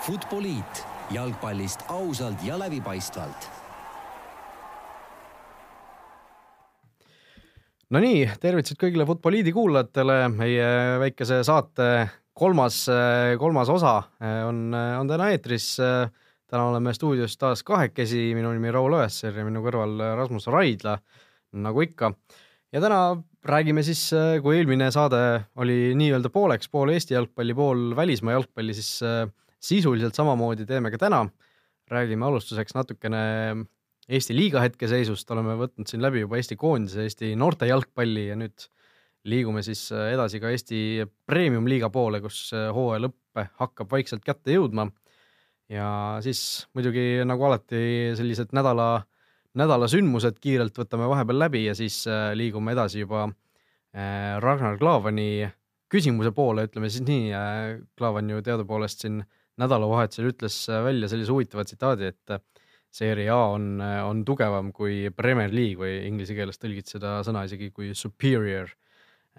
Futboliit jalgpallist ausalt ja läbipaistvalt. Nonii, tervitused kõigile Futboliidi kuulajatele, meie väikese saate kolmas, kolmas osa on, on täna eetris. täna oleme stuudios taas kahekesi, minu nimi Raul Õesser ja minu kõrval Rasmus Raidla, nagu ikka. ja täna räägime siis, kui eelmine saade oli nii-öelda pooleks, pool Eesti jalgpalli, pool välismaa jalgpalli, siis sisuliselt samamoodi teeme ka täna. räägime alustuseks natukene Eesti liiga hetkeseisust, oleme võtnud siin läbi juba Eesti koondise, Eesti noorte jalgpalli ja nüüd liigume siis edasi ka Eesti premium-liiga poole, kus hooaja lõpp hakkab vaikselt kätte jõudma. ja siis muidugi nagu alati sellised nädala, nädala sündmused kiirelt võtame vahepeal läbi ja siis liigume edasi juba Ragnar Klavani küsimuse poole, ütleme siis nii. Klavan ju teadupoolest siin nädalavahetusel ütles välja sellise huvitava tsitaadi, et Serie A on, on tugevam kui Premier League või inglise keeles tõlgid seda sõna isegi kui superior.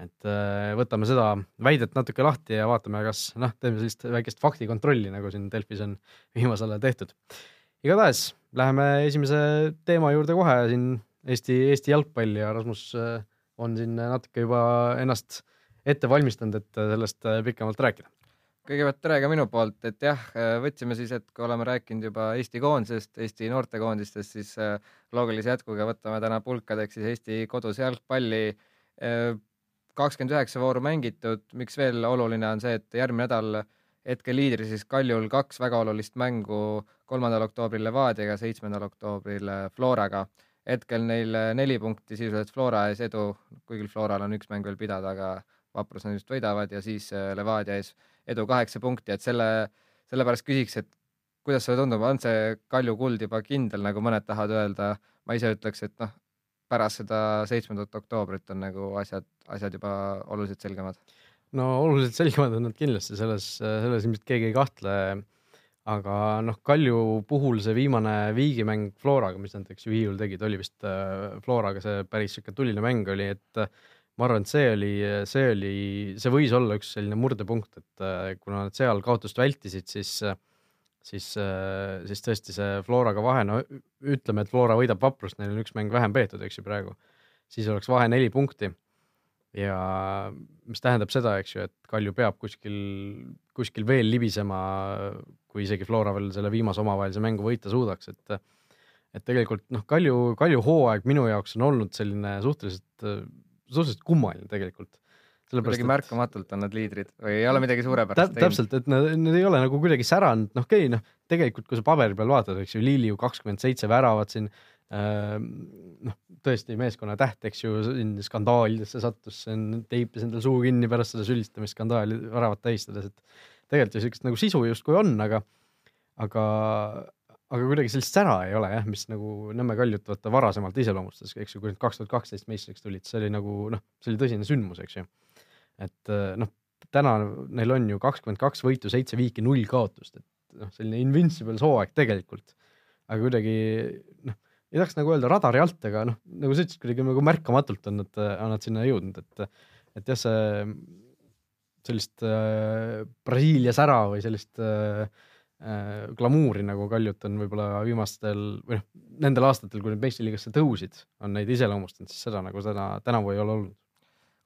et võtame seda väidet natuke lahti ja vaatame, kas noh, teeme sellist väikest faktikontrolli, nagu siin Delfis on viimasel ajal tehtud. igatahes läheme esimese teema juurde kohe siin Eesti, Eesti jalgpall ja Rasmus on siin natuke juba ennast ette valmistanud, et sellest pikemalt rääkida kõigepealt tere ka minu poolt, et jah, võtsime siis, et kui oleme rääkinud juba Eesti koondisest, Eesti noortekoondistest, siis äh, loogilise jätkuga võtame täna pulkadeks siis Eesti kodus jalgpalli. Äh, kakskümmend üheksa vooru mängitud, miks veel oluline on see, et järgmine nädal hetke liidri siis Kaljul kaks väga olulist mängu, kolmandal oktoobril Levadiaga, seitsmendal oktoobril Floraga. hetkel neil neli punkti sisuliselt Flora ees edu, kuigi Floral on üks mäng veel pidada, aga Vaprus on just võidavad ja siis äh, Levadia ees edu kaheksa punkti, et selle, sellepärast küsiks, et kuidas sulle tundub, on see Kalju kuld juba kindel, nagu mõned tahavad öelda, ma ise ütleks, et noh, pärast seda seitsmendat oktoobrit on nagu asjad, asjad juba oluliselt selgemad. no oluliselt selgemad on nad kindlasti, selles, selles ilmselt keegi ei kahtle. aga noh, Kalju puhul see viimane viigimäng Floraga, mis nad eks ju Hiiul tegid, oli vist äh, Floraga see päris sihuke tuline mäng oli, et ma arvan, et see oli, see oli, see võis olla üks selline murdepunkt, et äh, kuna nad seal kaotust vältisid, siis, siis, äh, siis tõesti see Floraga vahe, no ütleme, et Flora võidab Vaprust, neil on üks mäng vähem peetud, eks ju praegu, siis oleks vahe neli punkti. ja mis tähendab seda, eks ju, et Kalju peab kuskil, kuskil veel libisema, kui isegi Flora veel selle viimase omavahelise mängu võita suudaks, et et tegelikult noh, Kalju, Kalju hooaeg minu jaoks on olnud selline suhteliselt suhteliselt kummaline tegelikult. kuidagi märkamatult on nad liidrid või ei ole midagi suurepärast teinud? täpselt, et nad, nad ei ole nagu kuidagi säranud, noh okei okay,, noh tegelikult kui sa paberi peal vaatad, eks ju, Liliu kakskümmend seitse väravat siin äh,. noh, tõesti meeskonna täht, eks ju, siin skandaalidesse sattus, teipis endale suu kinni pärast seda sülistamiskandaali väravat tähistades, et tegelikult ju siukest nagu sisu justkui on, aga, aga aga kuidagi sellist sära ei ole jah, mis nagu Nõmme Kaljut vaata varasemalt iseloomustas, eks ju, kui nad kaks tuhat kaksteist meistriks tulid, see oli nagu noh, see oli tõsine sündmus, eks ju. et eh, noh, täna neil on ju kakskümmend kaks võitu, seitse viiki, null kaotust, et noh, selline invincible hooaeg tegelikult. aga kuidagi noh, ei tahaks nagu öelda radari alt, aga noh, nagu sa ütlesid, kuidagi nagu märkamatult on nad, on nad sinna jõudnud, et, et jah, see sellist äh, Brasiilia sära või sellist äh, äh, glamuuri, nagu Kaljut on võib-olla viimastel või noh, nendel aastatel, kui nad meistriliigasse tõusid, on neid iseloomustanud, siis seda nagu täna, tänavu ei ole olnud.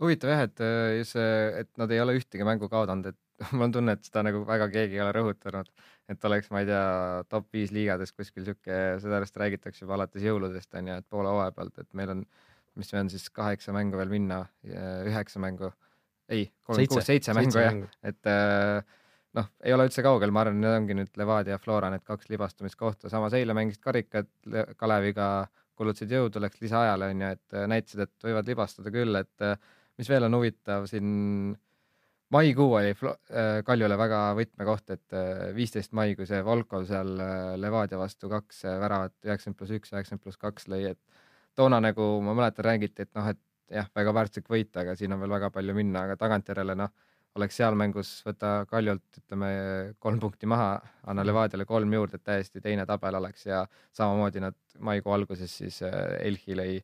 huvitav jah, et äh, see, et nad ei ole ühtegi mängu kaotanud, et mul on tunne, et seda nagu väga keegi ei ole rõhutanud, et oleks, ma ei tea, top viis liigades kuskil sihuke, sellest räägitakse juba alates jõuludest onju, et poole hooaja pealt, et meil on, mis meil on siis kaheksa mängu veel minna, üheksa mängu, ei, kolm, kuus, seitse. mängu jah, et äh, noh, ei ole üldse kaugel, ma arvan, need ongi nüüd Levadia ja Flora need kaks libastumiskohta, samas eile mängisid karikat Kaleviga, kulutasid jõudu, läks lisaajale onju, et äh, näitasid, et võivad libastada küll, et äh, mis veel on huvitav siin maikuu oli äh, Kaljule väga võtmekoht, et viisteist mai, kui see Volkov seal Levadia vastu kaks väravat, üheksakümmend pluss üks, üheksakümmend pluss kaks lõi, et toona nagu ma mäletan, räägiti, et noh, et jah, väga väärtuslik võit, aga siin on veel väga palju minna, aga tagantjärele noh oleks seal mängus võtta Kaljult ütleme kolm punkti maha, anna mhm. Levadiale kolm juurde, et täiesti teine tabel oleks ja samamoodi nad maikuu alguses siis äh, Elchi lõi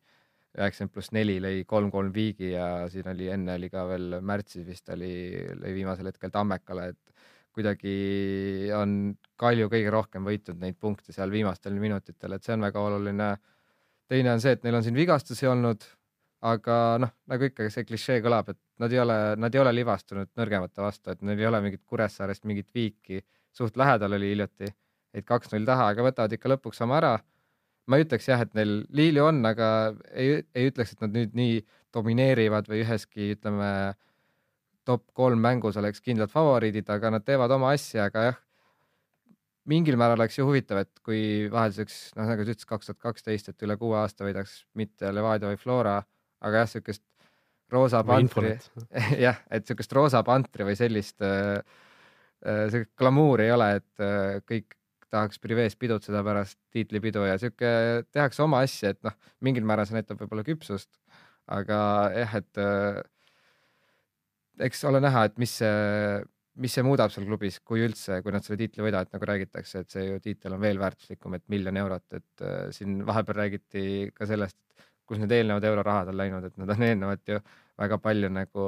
üheksakümmend pluss neli lõi kolm-kolm viigi ja siin oli enne oli ka veel märtsis vist oli, lõi viimasel hetkel Tammekale, et kuidagi on Kalju kõige rohkem võitnud neid punkte seal viimastel minutitel, et see on väga oluline. teine on see, et neil on siin vigastusi olnud, aga noh, nagu ikka see klišee kõlab, et nad ei ole, nad ei ole libastunud nõrgemate vastu, et neil ei ole mingit Kuressaarest mingit viiki, suht lähedal oli hiljuti, et kaks-null taha, aga võtavad ikka lõpuks oma ära. ma ei ütleks jah, et neil liilu on, aga ei, ei ütleks, et nad nüüd nii domineerivad või üheski, ütleme top kolm mängus oleks kindlad favoriidid, aga nad teevad oma asja, aga jah, mingil määral oleks ju huvitav, et kui vahelduseks, noh, nagu sa ütlesid, kaks tuhat kaksteist, et üle kuue aasta võidaks mitte Levadia või Flora, aga jah, niisugust roosa pantri, jah, et niisugust roosa pantri või sellist äh, äh, glamuuri ei ole, et äh, kõik tahaks privees pidutseda pärast tiitlipidu ja sihuke tehakse oma asja, et noh, mingil määral see näitab võib-olla küpsust, aga jah, et äh, eks ole näha, et mis see, mis see muudab seal klubis, kui üldse, kui nad selle tiitli võidavad, nagu räägitakse, et see ju tiitel on veel väärtuslikum, et miljon eurot, et äh, siin vahepeal räägiti ka sellest, kus need eelnevad eurorahad on läinud, et nad on eelnevalt ju väga palju nagu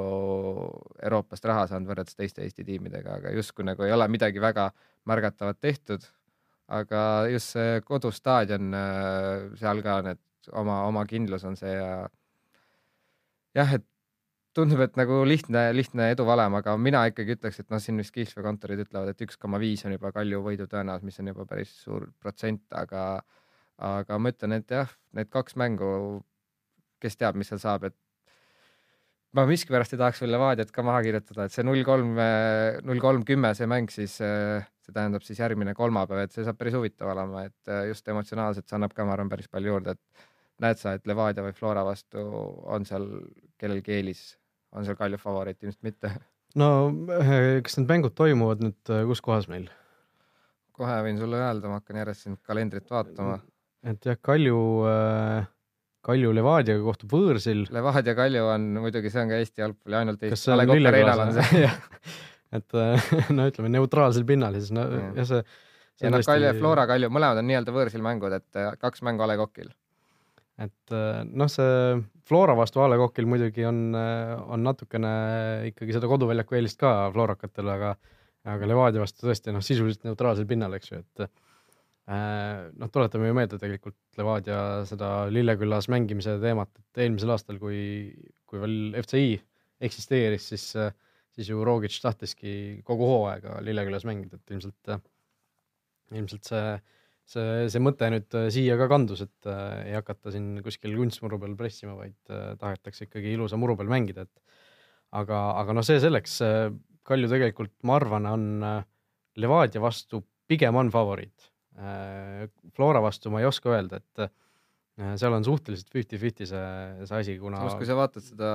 Euroopast raha saanud võrreldes teiste Eesti tiimidega, aga justkui nagu ei ole midagi väga märgatavat tehtud. aga just see kodustaadion, äh, seal ka need oma, oma kindlus on see ja jah, et tundub, et nagu lihtne, lihtne eduvalem, aga mina ikkagi ütleks, et noh, siin vist kihlveokontorid ütlevad, et üks koma viis on juba Kalju võidu tõenäosus, mis on juba päris suur protsent, aga, aga ma ütlen, et jah, need kaks mängu, kes teab, mis seal saab, et ma miskipärast ei tahaks veel Levadiat ka maha kirjutada, et see null kolm, null kolm kümme, see mäng siis, see tähendab siis järgmine kolmapäev, et see saab päris huvitav olema, et just emotsionaalselt see annab ka, ma arvan, päris palju juurde, et näed sa, et Levadia või Flora vastu on seal kellelgi eelis on seal Kalju favoriit, ilmselt mitte. no eh, kas need mängud toimuvad nüüd eh, kus kohas meil? kohe võin sulle öelda, ma hakkan järjest siin kalendrit vaatama. et jah, Kalju, eh, Kalju Levadiaga kohtub võõrsil. Levadia Kalju on muidugi, see on ka Eesti jalgpalli ainult Eesti. kas see on see et no ütleme neutraalsel pinnal siis no ja, ja see, see. ja noh, Kalju ja Flora Kalju, mõlemad on nii-öelda võõrsil mängud, et kaks mängu A Le Coqil et äh, noh, see Flora vastu A Le Coqil muidugi on, äh, on natukene ikkagi seda koduväljaku eelist ka floorakatel, aga aga Levadia vastu tõesti noh, sisuliselt neutraalsel pinnal, eks ju, et äh, noh, tuletame ju meelde tegelikult Levadia seda Lillekülas mängimise teemat, et eelmisel aastal, kui, kui veel FCI eksisteeris, siis, siis ju Rogic tahtiski kogu hooaega Lillekülas mängida, et ilmselt, ilmselt see see, see mõte nüüd äh, siia ka kandus, et äh, ei hakata siin kuskil kunstmuru peal pressima, vaid äh, tahetakse ikkagi ilusa muru peal mängida, et aga, aga noh, see selleks. Kalju tegelikult, ma arvan, on Levadia vastu pigem on favoriit. Flora vastu ma ei oska öelda, et seal on suhteliselt fifty-fifty see, see asi, kuna. samas, kui sa vaatad seda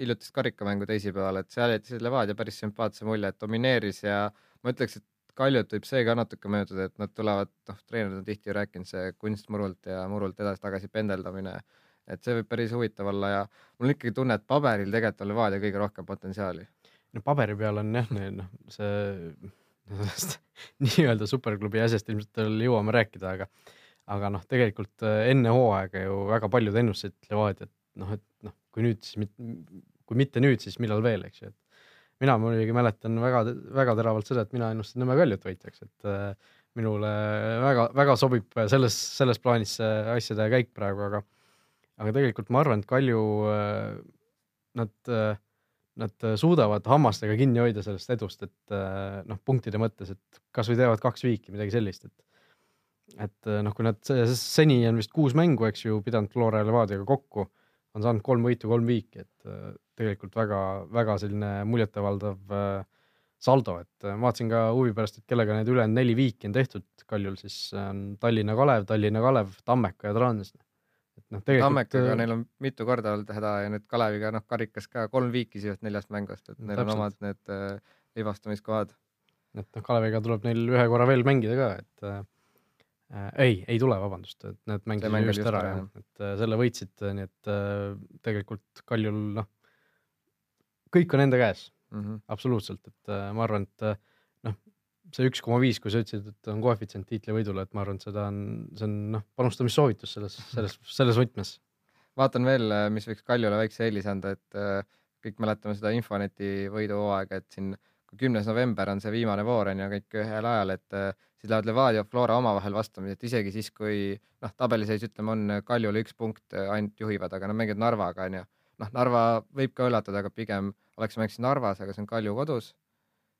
hiljutist karikamängu teisipäeval, et seal jättis Levadia päris sümpaatse mulje, et domineeris ja ma ütleks, et Kaljut võib see ka natuke meenutada, et nad tulevad, noh, treenerid on tihti rääkinud, see kunst murult ja murult edasi-tagasi pendeldamine, et see võib päris huvitav olla ja mul on ikkagi tunne, et paberil tegelikult on Levadia kõige rohkem potentsiaali. no paberi peal on jah, noh, see nii-öelda superklubi asjast ilmselt veel jõuame rääkida, aga aga noh, tegelikult äh, enne hooaega ju väga paljud ennustasid Levadiat, noh, et noh, kui nüüd, siis kui mitte nüüd, siis millal veel, eks ju, et mina muidugi mäletan väga, väga teravalt seda, et mina ennustasin Nõmme Kaljut võitjaks, et äh, minule väga-väga sobib selles, selles plaanis see asjade käik praegu, aga, aga tegelikult ma arvan, et Kalju äh,, nad äh,, nad suudavad hammastega kinni hoida sellest edust, et äh, noh, punktide mõttes, et kasvõi teevad kaks viiki, midagi sellist, et et äh, noh, kui nad seni on vist kuus mängu, eks ju, pidanud Flora ja Levadiaga kokku, on saanud kolm võitu, kolm viiki, et äh, tegelikult väga-väga selline muljetavaldav äh, saldo, et äh, vaatasin ka huvi pärast, et kellega need ülejäänud neli viiki on tehtud Kaljul, siis on Tallinna Kalev, Tallinna Kalev, Tammeka ja Trans. Et noh, tegelikult. Tammekaga neil on mitu korda olnud häda ja nüüd Kaleviga noh, karikas ka kolm viiki sisuliselt neljast mängust, et neil Täpselt. on omad need äh, libastamiskohad. et noh, Kaleviga tuleb neil ühe korra veel mängida ka, et äh, äh, ei, ei tule, vabandust, et need mängisid mäng just ära, jah, et äh, selle võitsid, nii et äh, tegelikult Kaljul noh, kõik on enda käes mm, -hmm. absoluutselt, et äh, ma arvan, et äh, see üks koma viis, kui sa ütlesid, et on koefitsient tiitlivõidule, et ma arvan, et seda on, see on noh, panustamissoovitus selles, selles, selles võtmes. vaatan veel, mis võiks Kaljule väikse eelise anda, et äh, kõik mäletame seda Infoneti võiduhooaega, et siin kui kümnes november on see viimane voor on ju kõik ühel ajal, et äh, siis lähevad Levadia, Flora omavahel vastamisi, et isegi siis, kui noh, tabeliseis ütleme, on Kaljule üks punkt ainult juhivad, aga nad mängivad Narvaga onju. noh, Narva võib ka üllatada, aga pigem oleks mänginud Narvas, aga see on Kalju kodus.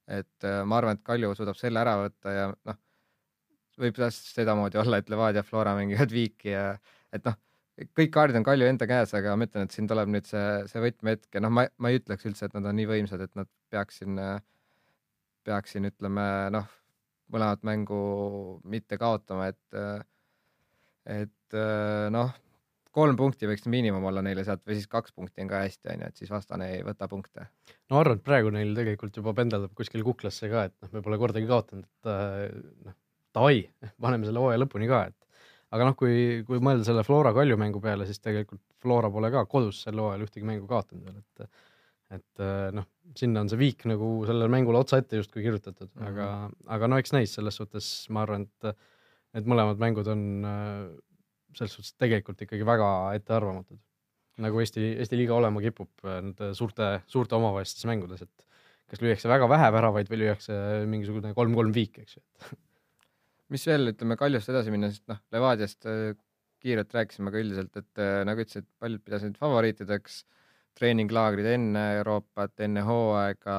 Et ma arvan, et Kalju suudab selle ära võtta ja noh, võib sedamoodi olla, et Levadia, Flora mängivad viiki ja et noh kõik kaardid on Kalju enda käes, aga ma ütlen, et siin tuleb nüüd see, see võtmehetk ja noh, ma, ma ei ütleks üldse, et nad on nii võimsad, et nad peaksin, peaksin, ütleme noh, mõlemat mängu mitte kaotama, et, et noh, kolm punkti võiks miinimum olla neile sealt või siis kaks punkti on ka hästi, onju, et siis vastane ei võta punkte. no arvan, et praegu neil tegelikult juba pendeldab kuskil kuklasse ka, et noh, me pole kordagi kaotanud, et noh, davai, paneme selle hooaja lõpuni ka, et aga noh, kui, kui mõelda selle Flora Kalju mängu peale, siis tegelikult Flora pole ka kodus sel hooajal ühtegi mängu kaotanud veel, et et äh, noh, sinna on see viik nagu sellele mängule otsaette justkui kirjutatud mm, -hmm. aga, aga no eks näis, selles suhtes ma arvan, et et mõlemad mängud on äh, selles suhtes tegelikult ikkagi väga ettearvamatud. nagu Eesti, Eesti liiga olema kipub äh, nende suurte, suurte omavahelistes mängudes, et kas lüüakse väga vähe väravaid või lüüakse mingisugune kolm-kolm viik, eks ju, mis veel, ütleme Kaljust edasi minna, sest noh, Levadiast äh, kiirelt rääkisime ka üldiselt, et äh, nagu ütlesid, paljud pidasid favoriitideks treeninglaagrid enne Euroopat, enne hooaega,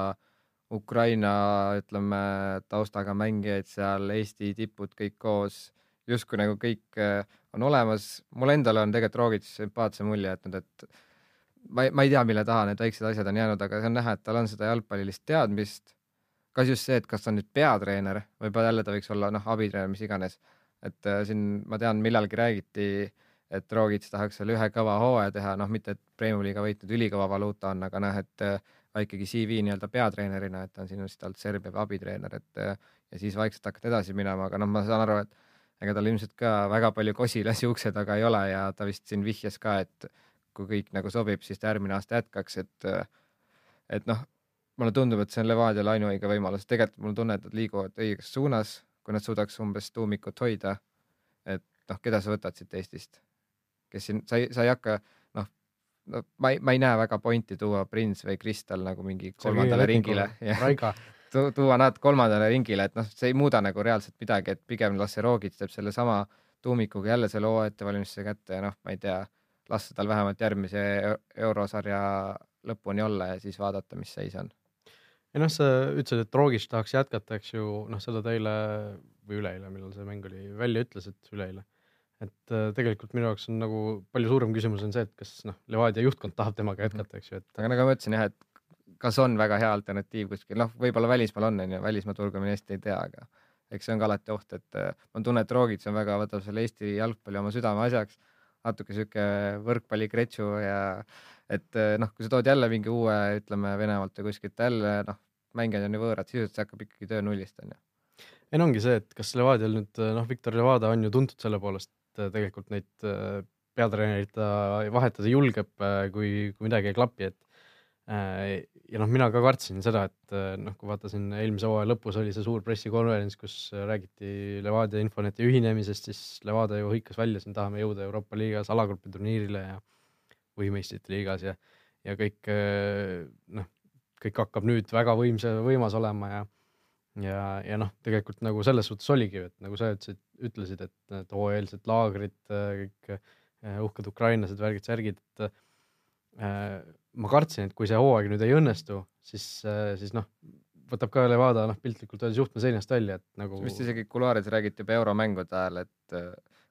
Ukraina, ütleme, taustaga mängijaid seal, Eesti tipud kõik koos, justkui nagu kõik äh, on olemas. mul endale on tegelikult Rogic sümpaatse mulje jätnud, et ma ei, ma ei tea, mille taha need väiksed asjad on jäänud, aga see on näha, et tal on seda jalgpallilist teadmist kas just see, et kas ta on nüüd peatreener, võib-olla jälle ta võiks olla noh, abitreener, mis iganes. et äh, siin ma tean, millalgi räägiti, et Rogic tahaks seal ühe kõva hooaja teha, noh, mitte et Premium-liiga võitnud ülikõva valuuta on, aga noh, et äh, ikkagi CV nii-öelda peatreenerina, et ta on siin vist olnud Serbia abitreener, et äh, ja siis vaikselt hakata edasi minema, aga noh, ma saan aru, et ega tal ilmselt ka väga palju kosilasi ukse taga ei ole ja ta vist siin vihjas ka, et kui kõik nagu sobib, siis ta järgmine aasta jätkaks, et et noh, mulle tundub, et see on Levadiale ainuõige võimalus, tegelikult mul on tunne, et nad liiguvad õiges suunas, kui nad suudaks umbes tuumikut hoida. et noh, keda sa võtad siit Eestist, kes siin, sa ei, sa ei hakka noh, no ma ei, ma ei näe väga pointi tuua Prins või Kristal nagu mingi kolmandale ringile. Tu, tuua nad kolmandale ringile, et noh, see ei muuda nagu reaalselt midagi, et pigem las see Rogic teeb sellesama tuumikuga jälle selle hooaja ettevalmistuse kätte ja noh, ma ei tea, lasta tal vähemalt järgmise eurosarja lõpuni olla ja siis vaadata, mis seis on ei noh, sa ütlesid, et Rogic tahaks jätkata, eks ju, noh, seda ta eile või üleeile, millal see mäng oli, välja ütles, et üleeile. et äh, tegelikult minu jaoks on nagu palju suurem küsimus on see, et kas noh, Levadia juhtkond tahab temaga jätkata, eks ju, et. aga nagu ma ütlesin jah, et kas on väga hea alternatiiv kuskil, noh, võib-olla välismaal on, onju, välismaa turgu me hästi ei tea, aga eks see on ka alati oht, et äh, ma tunnen, et Rogic on väga, võtab selle Eesti jalgpalli oma südameasjaks, natuke sihuke võrkpallikretšu ja et äh, noh, kui sa tood jälle mingi uue, ütleme Venemaalt või kuskilt jälle noh, mängijad on ju võõrad, sisuliselt see hakkab ikkagi töö nullist onju. ei no ongi see, et kas Levadial nüüd noh, Viktor Levada on ju tuntud selle poolest, tegelikult neid äh, peatreenerit ta vahetada julgeb, äh, kui, kui midagi ei klapi, et äh, ja noh, mina ka kartsin seda, et noh, kui vaatasin eelmise hooaja lõpus oli see suur pressikonverents, kus räägiti Levadia Infoneti ühinemisest, siis Levadia ju hõikas välja, siin tahame jõuda Euroopa liigas alagrupi turniirile ja põhimeistrite liigas ja, ja kõik noh, kõik hakkab nüüd väga võimsa, võimas olema ja ja, ja noh, tegelikult nagu selles suhtes oligi, et nagu sa ütlesid, ütlesid, et need hooajalsed laagrid, kõik uhked ukrainlased, värgid, särgid, et äh, ma kartsin, et kui see hooaeg nüüd ei õnnestu, siis äh,, siis noh, võtab ka Levada noh, piltlikult öeldes juhtme seinast välja, et nagu. vist isegi kuluaarides räägiti juba euromängude ajal, et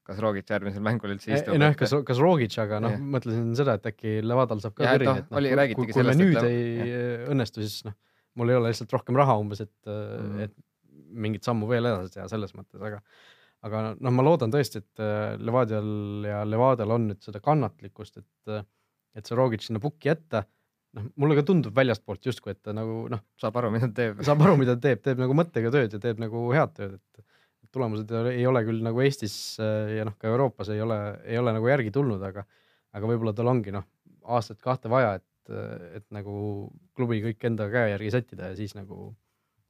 kas Rogic järgmisel mängul üldse istub. ei noh, kas, kas Rogic, aga noh, mõtlesin seda, et äkki Levadal saab ka kõrini, noh, et noh, kui, kui, kui me nüüd et... ei ja. õnnestu, siis noh, mul ei ole lihtsalt rohkem raha umbes, et mm., et mingit sammu veel edasi teha selles mõttes, aga aga noh, ma loodan tõesti, et äh, Levadial ja Levadial on nüüd seda kannatlikkust, et et see Rogic sinna pukki jätta, noh, mulle ka tundub väljastpoolt justkui, et ta nagu noh, saab aru, mida ta teeb. saab aru, mida ta teeb, teeb nagu mõttega tööd ja teeb nagu head tööd, et tulemused ei ole küll nagu Eestis äh, ja noh, ka Euroopas ei ole, ei ole nagu järgi tulnud, aga, aga võib-olla tal ongi noh, aastat-kahte vaja, et, et nagu klubi kõik enda käe järgi sättida ja siis nagu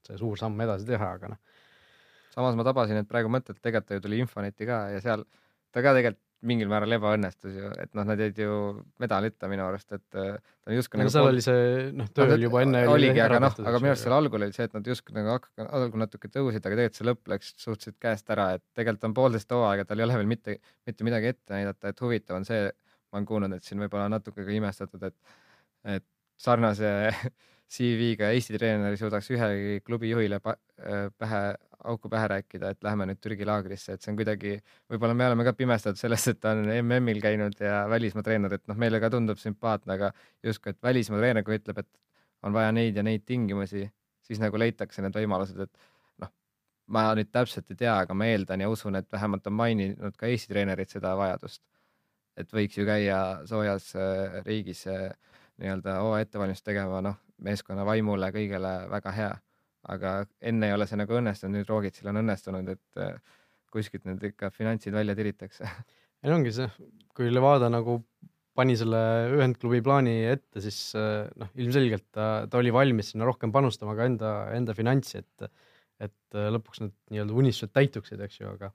see suur samm edasi teha, aga noh. samas ma tabasin, et praegu mõtled, tegelikult ju tuli Infoneti ka ja seal ta ka tegelikult mingil määral ebaõnnestus ju, et noh, nad jäid ju medalita minu arust, et äh, ta justkui nagu seal pool... oli see noh, töö oli juba enne oligi, aga noh, aga minu arust seal algul oli see, et nad justkui nagu algul natuke tõusid, aga tegelikult see lõpp läks suhteliselt käest ära, et tegelikult on poolteist hooaega, tal ei ole veel mitte, mitte midagi ette näidata, et huvitav on see, ma olen kuulnud, et siin võib-olla natuke ka imestatud, et, et sarnase CV-ga Eesti treener ei suudaks ühegi klubi juhile pähe auku pähe rääkida, et lähme nüüd Türgi laagrisse, et see on kuidagi, võib-olla me oleme ka pimestatud sellest, et ta on MM-il käinud ja välismaa treener, et noh, meile ka tundub sümpaatne, aga justkui, et välismaa treener, kui ütleb, et on vaja neid ja neid tingimusi, siis nagu leitakse need võimalused, et noh, ma nüüd täpselt ei tea, aga ma eeldan ja usun, et vähemalt on maininud ka Eesti treenerid seda vajadust. et võiks ju käia soojas äh, riigis äh, nii-öelda hooaja ettevalmistust tegema, noh, meeskonna vaimule kõigele väga hea aga enne ei ole see nagu õnnestunud, nüüd Rogitsil on õnnestunud, et äh, kuskilt need ikka finantsid välja tiritakse. ei ongi see, kui Levada nagu pani selle ühendklubi plaani ette, siis äh, noh, ilmselgelt ta, ta oli valmis sinna rohkem panustama ka enda, enda finantsi, et, et äh, lõpuks need nii-öelda unistused täituksid, eks ju, aga,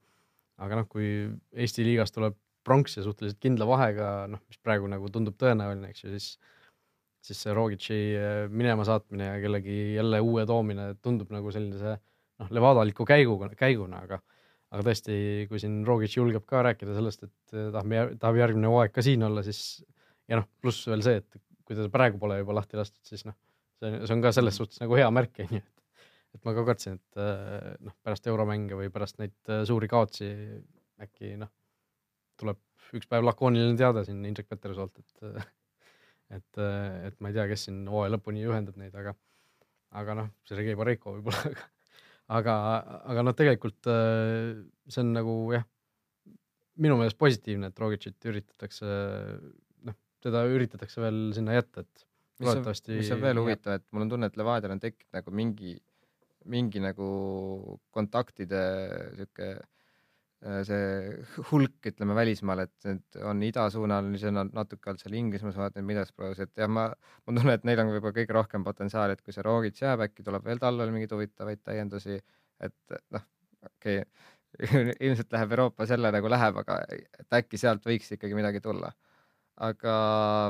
aga noh, kui Eesti liigas tuleb pronks ja suhteliselt kindla vahega, noh, mis praegu nagu tundub tõenäoline, eks ju, siis siis see Rogitši äh, minema saatmine ja kellegi jälle uue toomine tundub nagu sellise noh, levadaliku käiguga, käiguna, aga aga tõesti, kui siin Rogic julgeb ka rääkida sellest, et äh, tahab, tahab järgmine hooaeg ka siin olla, siis ja noh, pluss veel see, et kui teda praegu pole juba lahti lastud, siis noh, see, see on ka selles suhtes nagu hea märk, onju, et et ma ka kartsin, et äh, noh, pärast euromänge või pärast neid suuri kaotsi äkki noh, tuleb üks päev lakooniline teade siin Indrek Petersoolt, et et, et ma ei tea, kes siin hooaja lõpuni ühendab neid, aga, aga noh, Sergei Boreiko võib-olla, aga, aga, aga noh, tegelikult see on nagu jah, minu meelest positiivne, et Rogicit üritatakse, noh, teda üritatakse veel sinna jätta, et loodetavasti. mis on veel huvitav, et mul on tunne, et Levadial on tekkinud nagu mingi, mingi nagu kontaktide sihuke Äh, see hulk, ütleme välismaal, et need on idasuunalised, natuke olnud seal Inglismaal, vaatan Middlesbrough's, et jah, ma, ma tunnen, et neil on võib-olla kõige rohkem potentsiaali, et kui see Rogic jääb, äkki tuleb veel tal veel mingeid huvitavaid täiendusi, et noh, okei okay, ilmselt läheb Euroopa selle nagu läheb, aga et äkki sealt võiks ikkagi midagi tulla. aga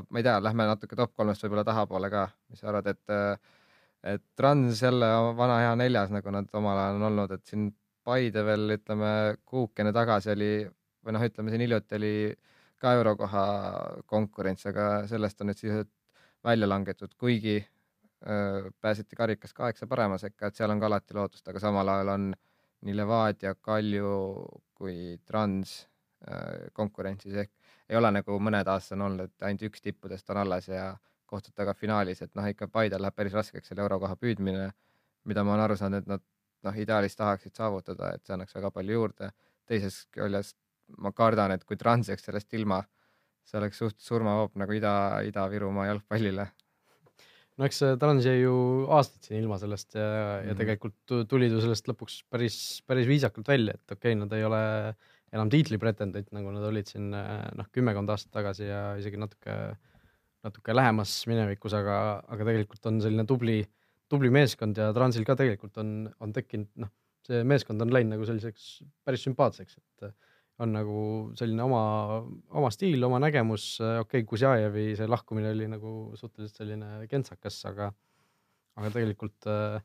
ma ei tea, lähme natuke top kolmest võib-olla tahapoole ka, mis sa arvad, et et Trans jälle vana hea neljas, nagu nad omal ajal on olnud, et siin Paide veel ütleme kuukene tagasi oli või noh, ütleme siin hiljuti oli ka eurokoha konkurents, aga sellest on nüüd sisuliselt välja langetud, kuigi öö, pääseti karikas kaheksa parema sekka, et seal on ka alati lootust, aga samal ajal on nii Levadia, Kalju kui Trans öö, konkurentsis ehk ei ole nagu mõned aastad on olnud, et ainult üks tippudest on alles ja kohtute taga finaalis, et noh, ikka Paidel läheb päris raskeks selle eurokoha püüdmine, mida ma olen aru saanud, et nad noh, ideaalis tahaksid saavutada, et see annaks väga palju juurde. teisest küljest ma kardan, et kui Trans jääks sellest ilma, see oleks suht surmahoop nagu Ida, Ida-Virumaa jalgpallile. no eks Trans jäi ju aastaid siin ilma sellest ja mm, -hmm. ja mhm. tegelikult tulid ju sellest lõpuks päris, päris viisakalt välja, et okei okay,, nad ei ole enam tiitlipretendent, nagu nad olid siin noh, kümmekond aastat tagasi ja isegi natuke, natuke lähemas minevikus, aga, aga tegelikult on selline tubli äh, tubli meeskond ja Transil ka tegelikult on, on tekkinud, noh, see meeskond on läinud nagu selliseks päris sümpaatseks, et on nagu selline oma, oma stiil, oma nägemus, okei okay,, Kuzjajevi see lahkumine oli nagu suhteliselt selline kentsakas, aga, aga tegelikult äh,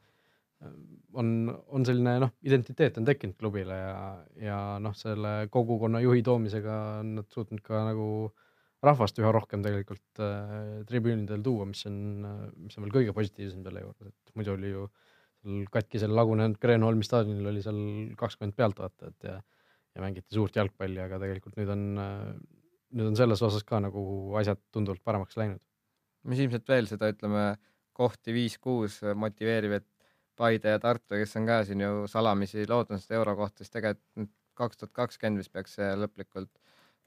on, on selline noh, identiteet on tekkinud klubile ja, ja noh, selle kogukonna juhi toomisega on nad suutnud ka nagu äh, rahvast üha rohkem tegelikult äh, tribüünidel tuua, mis on, mis on veel kõige positiivsem selle juures, et muidu oli ju seal katkisel lagunenud Kreenholmi staadionil oli seal kakskümmend pealtvaatajat ja, ja mängiti suurt jalgpalli, aga tegelikult nüüd on, nüüd on selles osas ka nagu asjad tunduvalt paremaks läinud. mis ilmselt veel seda, ütleme, kohti viis-kuus motiveerib, et Paide ja Tartu, kes on ka siin ju salamisi lootnud seda euro kohta, siis tegelikult kaks tuhat kakskümmend vist peaks see lõplikult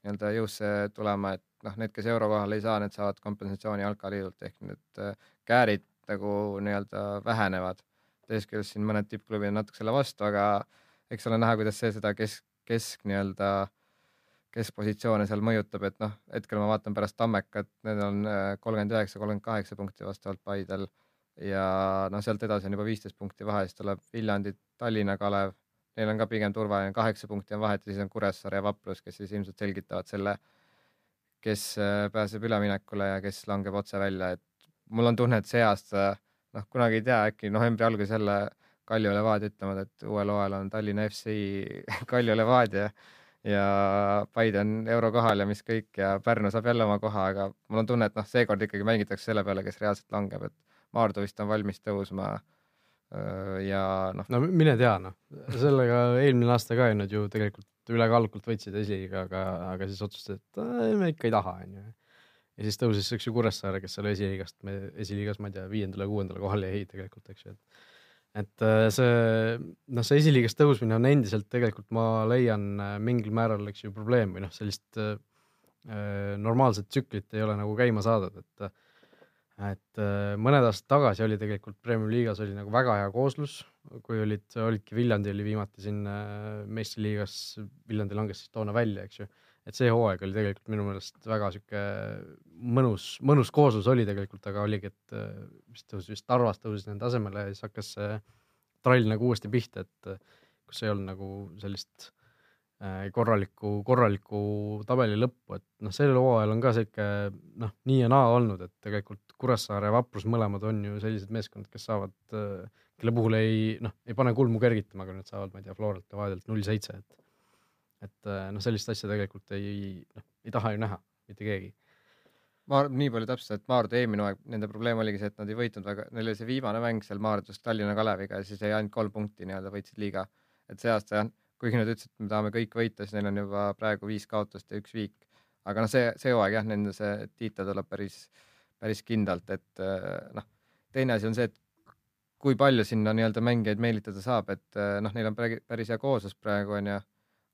nii-öelda jõusse tulema, et noh, need, kes eurokohale ei saa, need saavad kompensatsiooni jalkaliidult ehk need äh, käärid nagu nii-öelda vähenevad. teisest küljest siin mõned tippklubid on natuke selle vastu, aga eks ole näha, kuidas see seda kesk, kesk nii-öelda keskpositsioone seal mõjutab, et noh, hetkel ma vaatan pärast Tammekat, need on äh, kolmkümmend üheksa, kolmkümmend kaheksa punkti vastavalt Paidel ja noh, sealt edasi on juba viisteist punkti vahe, siis tuleb Viljandi, Tallinna Kalev, neil on ka pigem turvaline, kaheksa punkti on vahet ja siis on Kuressaare ja Vaprus, kes siis ilmselt selgitavad selle, kes äh, pääseb üleminekule ja kes langeb otse välja, et mul on tunne, et see aasta noh, kunagi ei tea, äkki novembri alguses jälle Kalju Levadia ütlevad, et uuel hooajal on Tallinna FC Kalju Levadia ja Paide on eurokohal ja mis kõik ja Pärnu saab jälle oma koha, aga mul on tunne, et noh, seekord ikkagi mängitakse selle peale, kes reaalselt langeb, et Maardu vist on valmis tõusma ja noh. no mine tea, noh, sellega eelmine aasta ka nad ju tegelikult ülekaalukult võitsid esiliiga, aga, aga siis otsustasid, et me ikka ei taha, onju. ja siis tõusis, eks ju, Kuressaare, kes seal esiliigast, esiliigas, ma ei tea, viiendale-kuuendale kohale jäi tegelikult, eks ju, et et see, noh, see esiliigast tõusmine on endiselt tegelikult, ma leian mingil määral, eks ju, probleem või noh, sellist äh, normaalset tsüklit ei ole nagu käima saadud, et et äh, mõned aastad tagasi oli tegelikult Premium liigas oli nagu väga hea kooslus, kui olid, olidki Viljandi oli viimati siin äh, meistriliigas, Viljandi langes siis toona välja, eks ju. et see hooaeg oli tegelikult minu meelest väga sihuke mõnus, mõnus kooslus oli tegelikult, aga oligi, et äh, vist tõusis, vist Tarvas tõusis nende asemele ja siis hakkas see trall nagu uuesti pihta, et kus ei olnud nagu sellist Äh, korralikku, korralikku tabeli lõppu, et noh, sellel hooajal on ka sihuke noh, nii ja naa olnud, et tegelikult Kuressaare ja Vaprus mõlemad on ju sellised meeskond, kes saavad, äh, kelle puhul ei noh, ei pane kulmu kergitama, kui nad saavad, ma ei tea, Floralt Vaadelt null seitse, et et äh, noh, sellist asja tegelikult ei noh, ei taha ju näha mitte keegi. ma nii palju täpselt, et Maardu eelmine hooaeg, nende probleem oligi see, et nad ei võitnud väga, neil oli see viimane mäng seal Maardus Tallinna Kaleviga ja siis jäi ainult kolm punkti nii-öelda võitsid liiga. et see aasta jah kuigi nad ütlesid, et me tahame kõik võita, siis neil on juba praegu viis kaotust ja üks viik. aga noh, see, see hooaeg jah, nende see tiitel tuleb päris, päris kindlalt, et eh, noh, teine asi on see, et kui palju sinna nii-öelda mängijaid meelitada saab, et eh, noh, neil on päris hea kooslus praegu onju,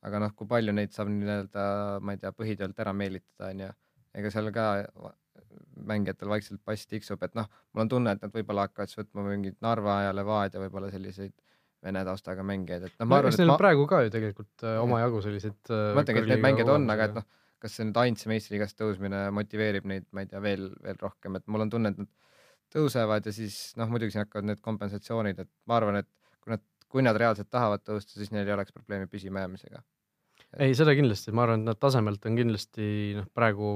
aga noh, kui palju neid saab nii-öelda, ma ei tea, põhitöölt ära meelitada onju, ega seal ka mängijatel vaikselt pass tiksub, et noh, mul on tunne, et nad võib-olla hakkavad siis võtma mingit Narva ja Levadia võib-olla selliseid vene taustaga mängijaid, et noh, ma arvan, et neil ma... praegu ka ju tegelikult äh, omajagu selliseid äh, ma mõtlengi, et need mängijad on, aga et noh, kas see nüüd ainsa meistriliigast tõusmine motiveerib neid, ma ei tea, veel, veel rohkem, et mul on tunne, et nad tõusevad ja siis noh, muidugi siin hakkavad need kompensatsioonid, et ma arvan, et kui nad, kui nad reaalselt tahavad tõusta, siis neil ei oleks probleemi püsimajäämisega. ei, seda kindlasti, ma arvan, et nad tasemelt on kindlasti noh, praegu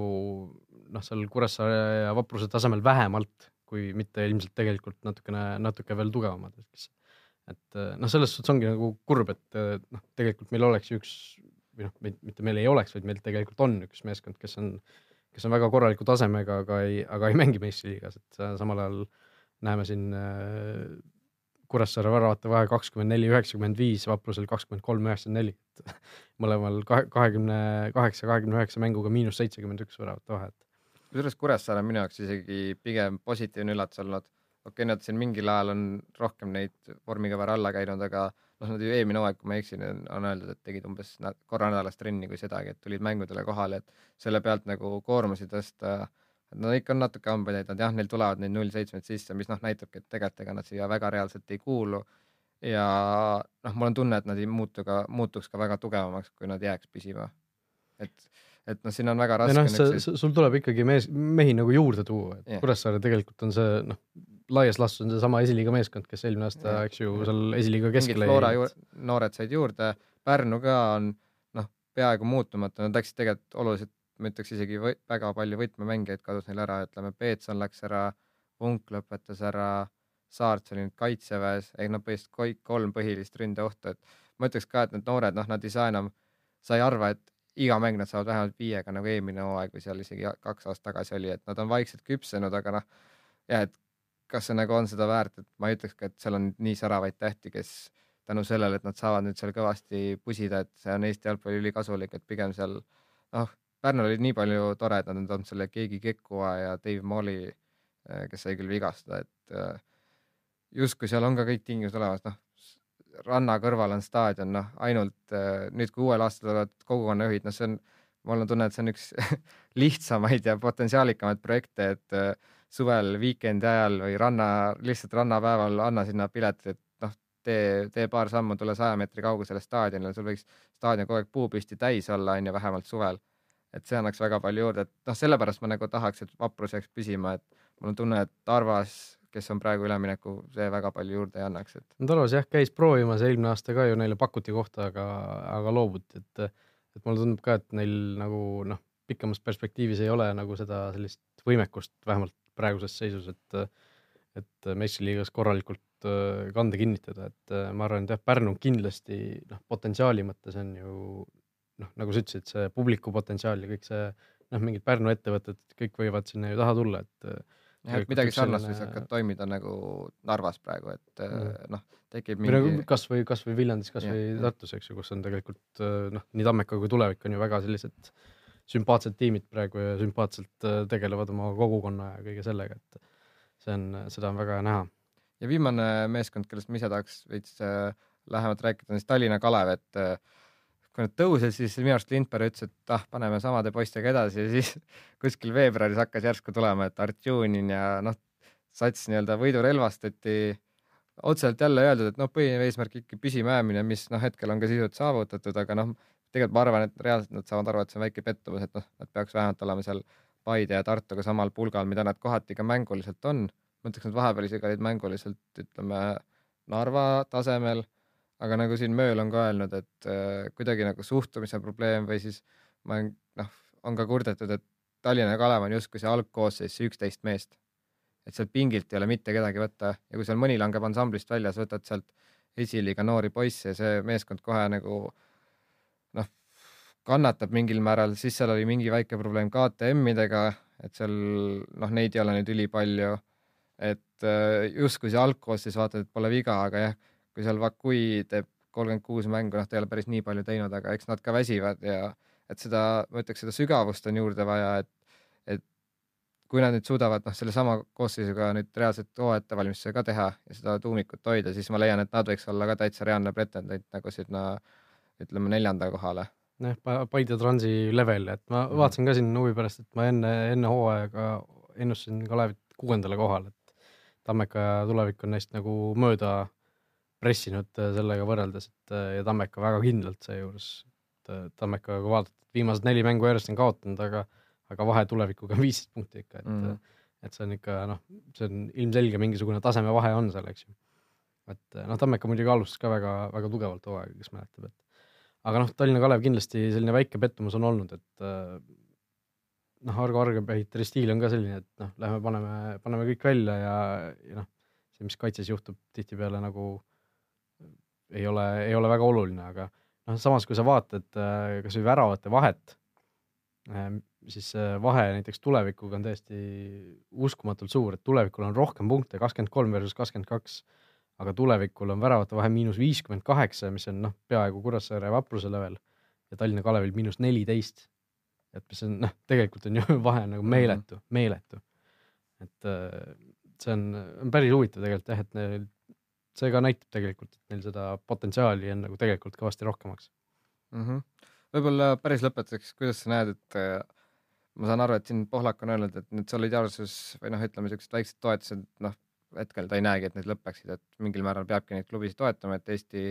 noh, seal Kuressaare ja Vapruse tasemel vähemalt, kui mitte ilmselt tegelikult natukene, natuke veel tugevamad, kes et äh, noh, selles suhtes ongi nagu kurb, et äh, noh, tegelikult meil oleks üks või noh, mitte meil ei oleks, vaid meil tegelikult on üks meeskond, kes on, kes on väga korraliku tasemega, aga ei, aga ei mängi meistriliigas, et samal ajal näeme siin äh, Kuressaare väravate vahe kakskümmend neli, üheksakümmend viis, Vaprusel kakskümmend kolm, üheksakümmend neli, et mõlemal kahekümne kaheksa, kahekümne üheksa mänguga miinus seitsekümmend üks väravate vahet. kusjuures Kuressaare on minu jaoks isegi pigem positiivne üllatus olnud okei okay,, nad siin mingil ajal on rohkem neid vormikõvera alla käinud, aga noh, nad ju eelmine hooaeg, kui ma ei eksi, on öeldud, et tegid umbes korra nädalas trenni kui sedagi, et tulid mängudele kohale, et selle pealt nagu koormusi tõsta. no ikka on natuke hambaid näidanud, jah, neil tulevad neid null seitsmed sisse, mis noh, näitabki, et tegelikult ega nad siia väga reaalselt ei kuulu. ja noh, mul on tunne, et nad ei muutu ka, muutuks ka väga tugevamaks, kui nad jääks püsima. et et noh, siin on väga raske. noh, sul tuleb ikkagi mees, mehi nagu juurde tuua, et yeah. Kuressaare tegelikult on see noh, laias laastus on seesama esiliiga meeskond, kes eelmine aasta, eks ju, seal esiliiga keskel jäi. noored said juurde, Pärnu ka on noh, peaaegu muutumatu, nad läksid tegelikult oluliselt, ma ütleks isegi või, väga palju võtmemängijaid kadus neil ära, ütleme, Peetson läks ära, Vunk lõpetas ära, Saart oli nüüd kaitseväes, ehk noh, põhimõtteliselt kõik kolm põhilist ründeohtu, et ma ütleks ka, et need noored, noh, nad ei saa enam, sa ei arva, et iga mäng nad saavad vähemalt viiega nagu eelmine hooaeg või seal isegi kaks aastat tagasi oli, et nad on vaikselt küpsenud, aga noh, jah, et kas see nagu on seda väärt, et ma ei ütleks ka, et seal on nii säravaid tähti, kes tänu sellele, et nad saavad nüüd seal kõvasti pusida, et see on Eesti jalgpalli ülikasulik, et pigem seal noh, Pärnul oli nii palju tore, et nad on toonud selle Keegi Kekua ja Dave Molli, äh, kes sai küll vigastada, et äh, justkui seal on ka kõik tingimused olemas, noh, ranna kõrval on staadion, noh, ainult äh, nüüd, kui uuel aastal tulevad kogukonnajuhid, noh, see on, mul on tunne, et see on üks lihtsamaid ja potentsiaalikamaid projekte, et suvel weekend'i ajal või ranna, lihtsalt rannapäeval anna sinna piletid, et noh, tee, tee paar sammu, tule saja meetri kaugusele staadionile, sul võiks staadion kogu aeg puupüsti täis olla, on ju, vähemalt suvel. et see annaks väga palju juurde, et noh, sellepärast ma nagu tahaks, et vaprus jääks püsima, et mul on tunne, et Tarvas, kes on praegu ülemineku, see väga palju juurde ei annaks, et. Talos jah, käis proovimas eelmine aasta ka ju neile pakuti kohta, aga, aga loobuti, et, et mulle tundub ka, et neil nagu noh, pikemas perspektiivis ei ole nagu seda sellist võimekust vähemalt praeguses seisus, et, et meistriliigas korralikult äh, kande kinnitada, et äh, ma arvan, et jah, Pärnu kindlasti noh, potentsiaali mõttes on ju noh, nagu sa ütlesid, see publiku potentsiaal ja kõik see noh, mingid Pärnu ettevõtted, kõik võivad sinna ju taha tulla, et jah, et midagi sarnast võis hakata toimida nagu Narvas praegu, et mm. noh, tekib mingi. Nagu kasvõi, kasvõi Viljandis, kasvõi Tartus, eks ju, kus on tegelikult noh, nii Tammeka kui Tulevik on ju väga sellised sümpaatsed tiimid praegu ja sümpaatselt tegelevad oma kogukonna ja kõige sellega, et see on, seda on väga hea näha. ja viimane meeskond, kellest ma ise tahaks veits lähemalt rääkida, on siis Tallinna Kalev, et kui nad tõusid, siis minu arust Lindberg ütles, et ah, paneme samade poistega edasi ja siis kuskil veebruaris hakkas järsku tulema, et Artjunin ja noh, sats nii-öelda võidu relvastati. otseselt jälle öeldud, et noh, põhiline eesmärk ikka püsimajäämine, mis noh, hetkel on ka sisuliselt saavutatud, aga noh, tegelikult ma arvan, et reaalselt nad saavad aru, et see on väike pettumus, et noh, nad peaks vähemalt olema seal Paide ja Tartuga samal pulgal, mida nad kohati ka mänguliselt on. ma ütleks, et vahepeal isegi olid mänguliselt, ütleme Narva tasemel aga nagu siin Mööl on ka öelnud, et äh, kuidagi nagu suhtumise probleem või siis ma olen, noh, on ka kurdetud, et Tallinna Kalev on justkui see algkoosseis, see üksteist meest. et sealt pingilt ei ole mitte kedagi võtta ja kui seal mõni langeb ansamblist välja, sa võtad sealt esiliiga noori poisse ja see meeskond kohe nagu noh, kannatab mingil määral, siis seal oli mingi väike probleem KTM-idega, et seal noh, neid ei ole nüüd ülipalju. et äh, justkui see algkoosseis vaatad, et pole viga, aga jah kui seal Vakui teeb kolmkümmend kuus mängu, noh, ta ei ole päris nii palju teinud, aga eks nad ka väsivad ja et seda, ma ütleks, seda sügavust on juurde vaja, et, et kui nad nüüd suudavad noh, sellesama koosseisuga nüüd reaalselt hooaja ettevalmistuse ka teha ja seda tuumikut hoida, siis ma leian, et nad võiks olla ka täitsa reaalne pretendent nagu sinna ütleme neljanda kohale. Jah, Paide Transi level, et ma mhm. vaatasin ka siin huvi pärast, et ma enne, enne hooaega ennustasin Kalevit kuuendale kohale, et Tammeka Tulevik on neist nagu mööda pressinud äh, sellega võrreldes, et äh, ja Tammeka väga kindlalt seejuures. Äh, Tammeka, kui vaadata, viimased neli mängu järjest on kaotanud, aga, aga vahe tulevikuga on viisteist punkti ikka, et mm, et see on ikka noh, see on ilmselge mingisugune tasemevahe on seal, eks ju. et noh, Tammeka muidugi alustas ka väga-väga tugevalt hooaega, kes mäletab, et aga noh, Tallinna Kalev kindlasti selline väike pettumus on olnud, et noh, Argo Argepäitri stiil on ka selline, et noh, lähme paneme, paneme kõik välja ja, ja noh, see, mis kaitses juhtub tihtipeale nagu ei ole, ei ole väga oluline, aga noh, samas kui sa vaatad äh, kasvõi väravate vahet, siis vahe näiteks tulevikuga on täiesti uskumatult suur, et tulevikul on rohkem punkte, kakskümmend kolm versus kakskümmend kaks, aga tulevikul on väravate vahe miinus viiskümmend kaheksa, mis on noh, peaaegu Kuressaare vapruse level ja Tallinna Kalevil miinus neliteist. et mis on noh, tegelikult on ju vahe nagu meeletu, meeletu. et äh, see on, on päris huvitav tegelikult jah, et neil see ka näitab tegelikult, et neil seda potentsiaali on nagu tegelikult kõvasti rohkemaks mm. -hmm. võib-olla päris lõpetuseks, kuidas sa näed, et äh, ma saan aru, et siin Pohlak on öelnud, et need solidaarsus või noh, ütleme siuksed väiksed toetused, noh hetkel ta ei näegi, et need lõpeksid, et mingil määral peabki neid klubisid toetama, et Eesti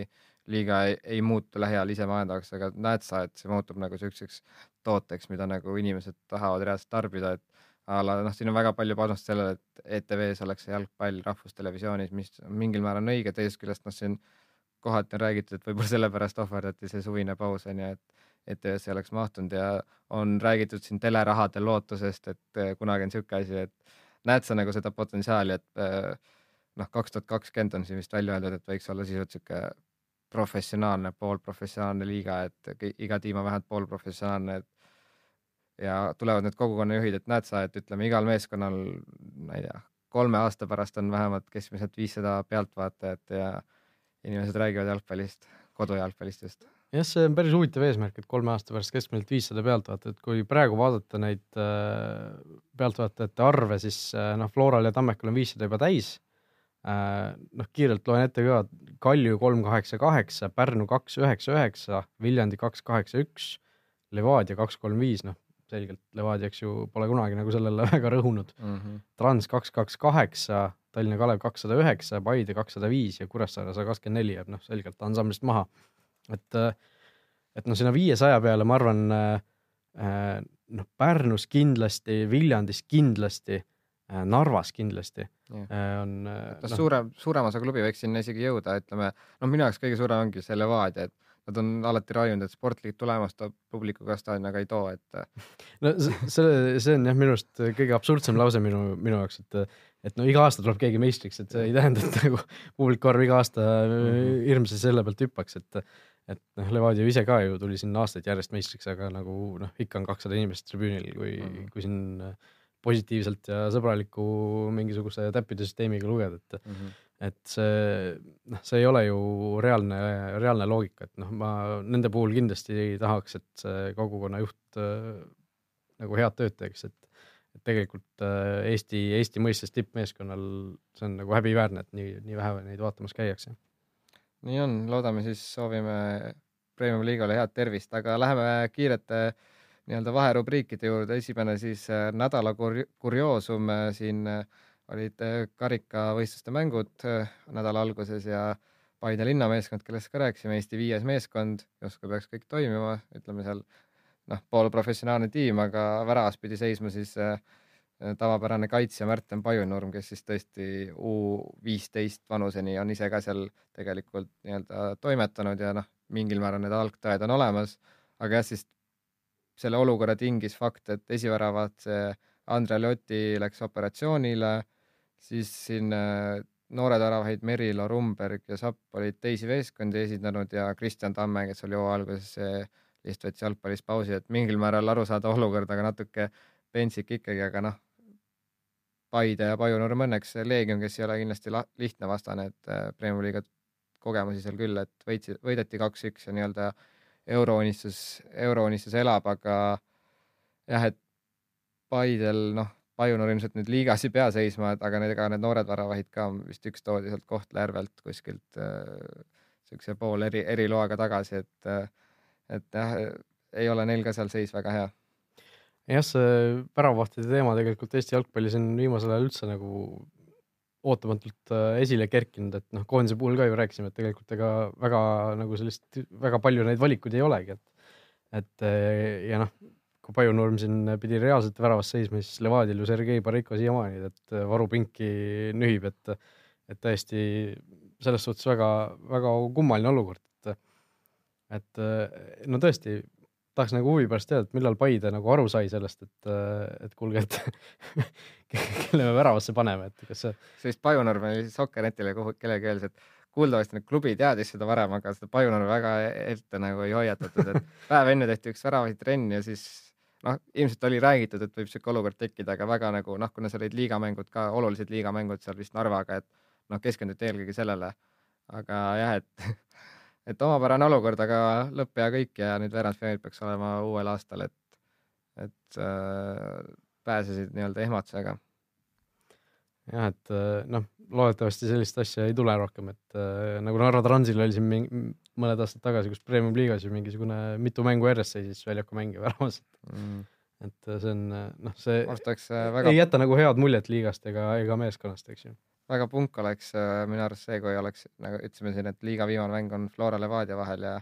liiga ei, ei muutu lähiajal isemajandavaks, aga näed sa, et see muutub nagu siukseks tooteks, mida nagu inimesed tahavad reaalselt tarbida, et a la noh, siin on väga palju panust sellele, et ETV-s oleks jalgpall rahvustelevisioonis, mis mingil määral on õige, teisest küljest noh, siin kohati on räägitud, et võib-olla sellepärast ohverdati see suvine paus on ju, et ETV-sse ei oleks mahtunud ja on räägitud siin telerahade lootusest, et kunagi on niisugune asi, et näed sa nagu seda potentsiaali, et eh, noh, kaks tuhat kakskümmend on siin vist välja öeldud, et võiks olla sisuliselt niisugune professionaalne, poolprofessionaalne liiga, et iga tiim on vähemalt poolprofessionaalne, et ja tulevad need kogukonnajuhid, et näed sa, et ütleme, igal meeskonnal, ma ei tea, kolme aasta pärast on vähemalt keskmiselt viissada pealtvaatajat ja inimesed räägivad jalgpallist, kodujalgpallist just. Jah, see on päris huvitav eesmärk, et kolme aasta pärast keskmiselt viissada pealtvaatajat, kui praegu vaadata neid äh, pealtvaatajate arve, siis äh, noh, Floral ja Tammekal on viissada juba täis äh,. noh, kiirelt loen ette ka, Kalju kolm kaheksa kaheksa, Pärnu kaks üheksa üheksa, Viljandi kaks kaheksa üks, Levadia kaks kolm viis, noh selgelt Levadia, eks ju, pole kunagi nagu sellele väga rõhunud mm. -hmm. Trans kaks, kaks, kaheksa, Tallinna Kalev kakssada üheksa, Paide kakssada viis ja Kuressaare sada kakskümmend neli jääb noh, selgelt ansamblist maha. Et, et noh, sinna viiesaja peale ma arvan äh, noh, Pärnus kindlasti, Viljandis kindlasti Narvas kindlasti Jah. on noh noh, suurem, suurem osa klubi võiks sinna isegi jõuda, ütleme, noh, minu jaoks kõige suurem ongi see Levadia, et nad on alati raiunud, et sportlik tulemus toob publikuga staadioni, aga ei too, et no see- see, see on jah, minu arust kõige absurdsem lause minu, minu jaoks, et et no iga aasta tuleb keegi meistriks, et see ei tähenda, et nagu publiku arv iga aasta Mhm. hirmsasti selle pealt hüppaks, et et noh, Levadia ise ka ju tuli siin aastaid järjest meistriks, aga nagu noh, ikka on kakssada inimest tribüünil, kui mm. -hmm. kui siin positiivselt ja sõbraliku mingisuguse täppide süsteemiga lugeda, et mm -hmm. et see noh, see ei ole ju reaalne, reaalne loogika, et noh, ma nende puhul kindlasti tahaks, et see kogukonna juht äh, nagu head tööd teeks, et et tegelikult äh, Eesti, Eesti mõistes tippmeeskonnal see on nagu häbiväärne, et nii, nii vähe neid vaatamas käiakse. Nii on, loodame siis, soovime Premium liigale head tervist, aga läheme kiirete nii-öelda vaherubriikide juurde, esimene siis äh, nädala kur- kurioosum äh, siin äh, olid karikavõistluste mängud nädala alguses ja Paide linnameeskond, kellest ka rääkisime, Eesti viies meeskond, justkui peaks kõik toimima, ütleme seal noh, poolprofessionaalne tiim, aga väravas pidi seisma siis äh, tavapärane kaitsja Märten Pajunurm, kes siis tõesti U viisteist vanuseni on ise ka seal tegelikult nii-öelda toimetanud ja noh, mingil määral need algtõed on olemas, aga jah, siis selle olukorra tingis fakt, et esiväravat see Andre Loti läks operatsioonile, siis siin äh, noored väravaid Merilo Rumberg ja Sapp olid teisi meeskondi esindanud ja Kristjan Tamme, kes oli hooaja alguses äh, lihtsalt võttis jalgpallis pausi, et mingil määral arusaadav olukord, aga natuke pentsik ikkagi, aga noh, Paide ja Pajunurm õnneks Leegion, kes ei ole kindlasti la- lihtne vastane, et äh, Premiumi liiga kogemusi seal küll, et võitsi, võideti kaks-üks ja nii-öelda eurounistus, eurounistus elab, aga jah, et Paidel noh, Pajunurm ilmselt nüüd liigas ei pea seisma, et aga need, ega need noored väravahid ka vist üks toodi sealt Kohtla-Järvelt kuskilt äh, siukse pool eri, eriloaga tagasi, et äh, et jah, ei ole neil ka seal seis väga hea jah, see väravvahtide teema tegelikult Eesti jalgpallis on viimasel ajal üldse nagu ootamatult äh, esile kerkinud, et noh, koondise puhul ka ju rääkisime, et tegelikult ega väga nagu sellist väga palju neid valikuid ei olegi, et et äh, ja noh, kui Pajunurm siin pidi reaalselt väravas seisma, siis Levadial ju Sergei Bareiko siiamaani, et äh, varupinki nühib, et et täiesti selles suhtes väga-väga kummaline olukord, et et no tõesti tahaks nagu huvi pärast teada, et millal Paide nagu aru sai sellest, et, et kuulge, et kelle me väravasse paneme, et kas see, sellist Pajunurme oli Sokkernetile kellelegi öeldes, et kuuldavasti nüüd klubi teadis seda varem, aga seda Pajunurme väga ette nagu ei hoiatatud, et päev enne tehti üks väravaid trenn ja siis noh, ilmselt oli räägitud, et võib sihuke olukord tekkida, aga väga nagu noh, kuna seal olid liigamängud ka, olulised liigamängud seal vist Narvaga, et noh, keskenduti eelkõige sellele. aga jah, et et omapärane olukord, aga lõpp hea kõik ja nüüd veerandfinaalid peaks olema uuel aastal, et et äh, pääsesid nii-öelda ehmatusega jah, et äh, noh, loodetavasti sellist asja ei tule rohkem, et äh, nagu Narva Transil oli siin mingi, mõned aastad tagasi, kus Premium liigas ju mingisugune mitu mängu järjest seisis väljaku mängija väravas, mm.. et äh, see on äh, noh, see väga ei jäta nagu head muljet liigast ega, ega meeskonnast, eks ju. Väga punk oleks äh, minu arust see, kui oleks nagu ütlesime siin, et liiga viimane mäng on Flora Levadia vahel ja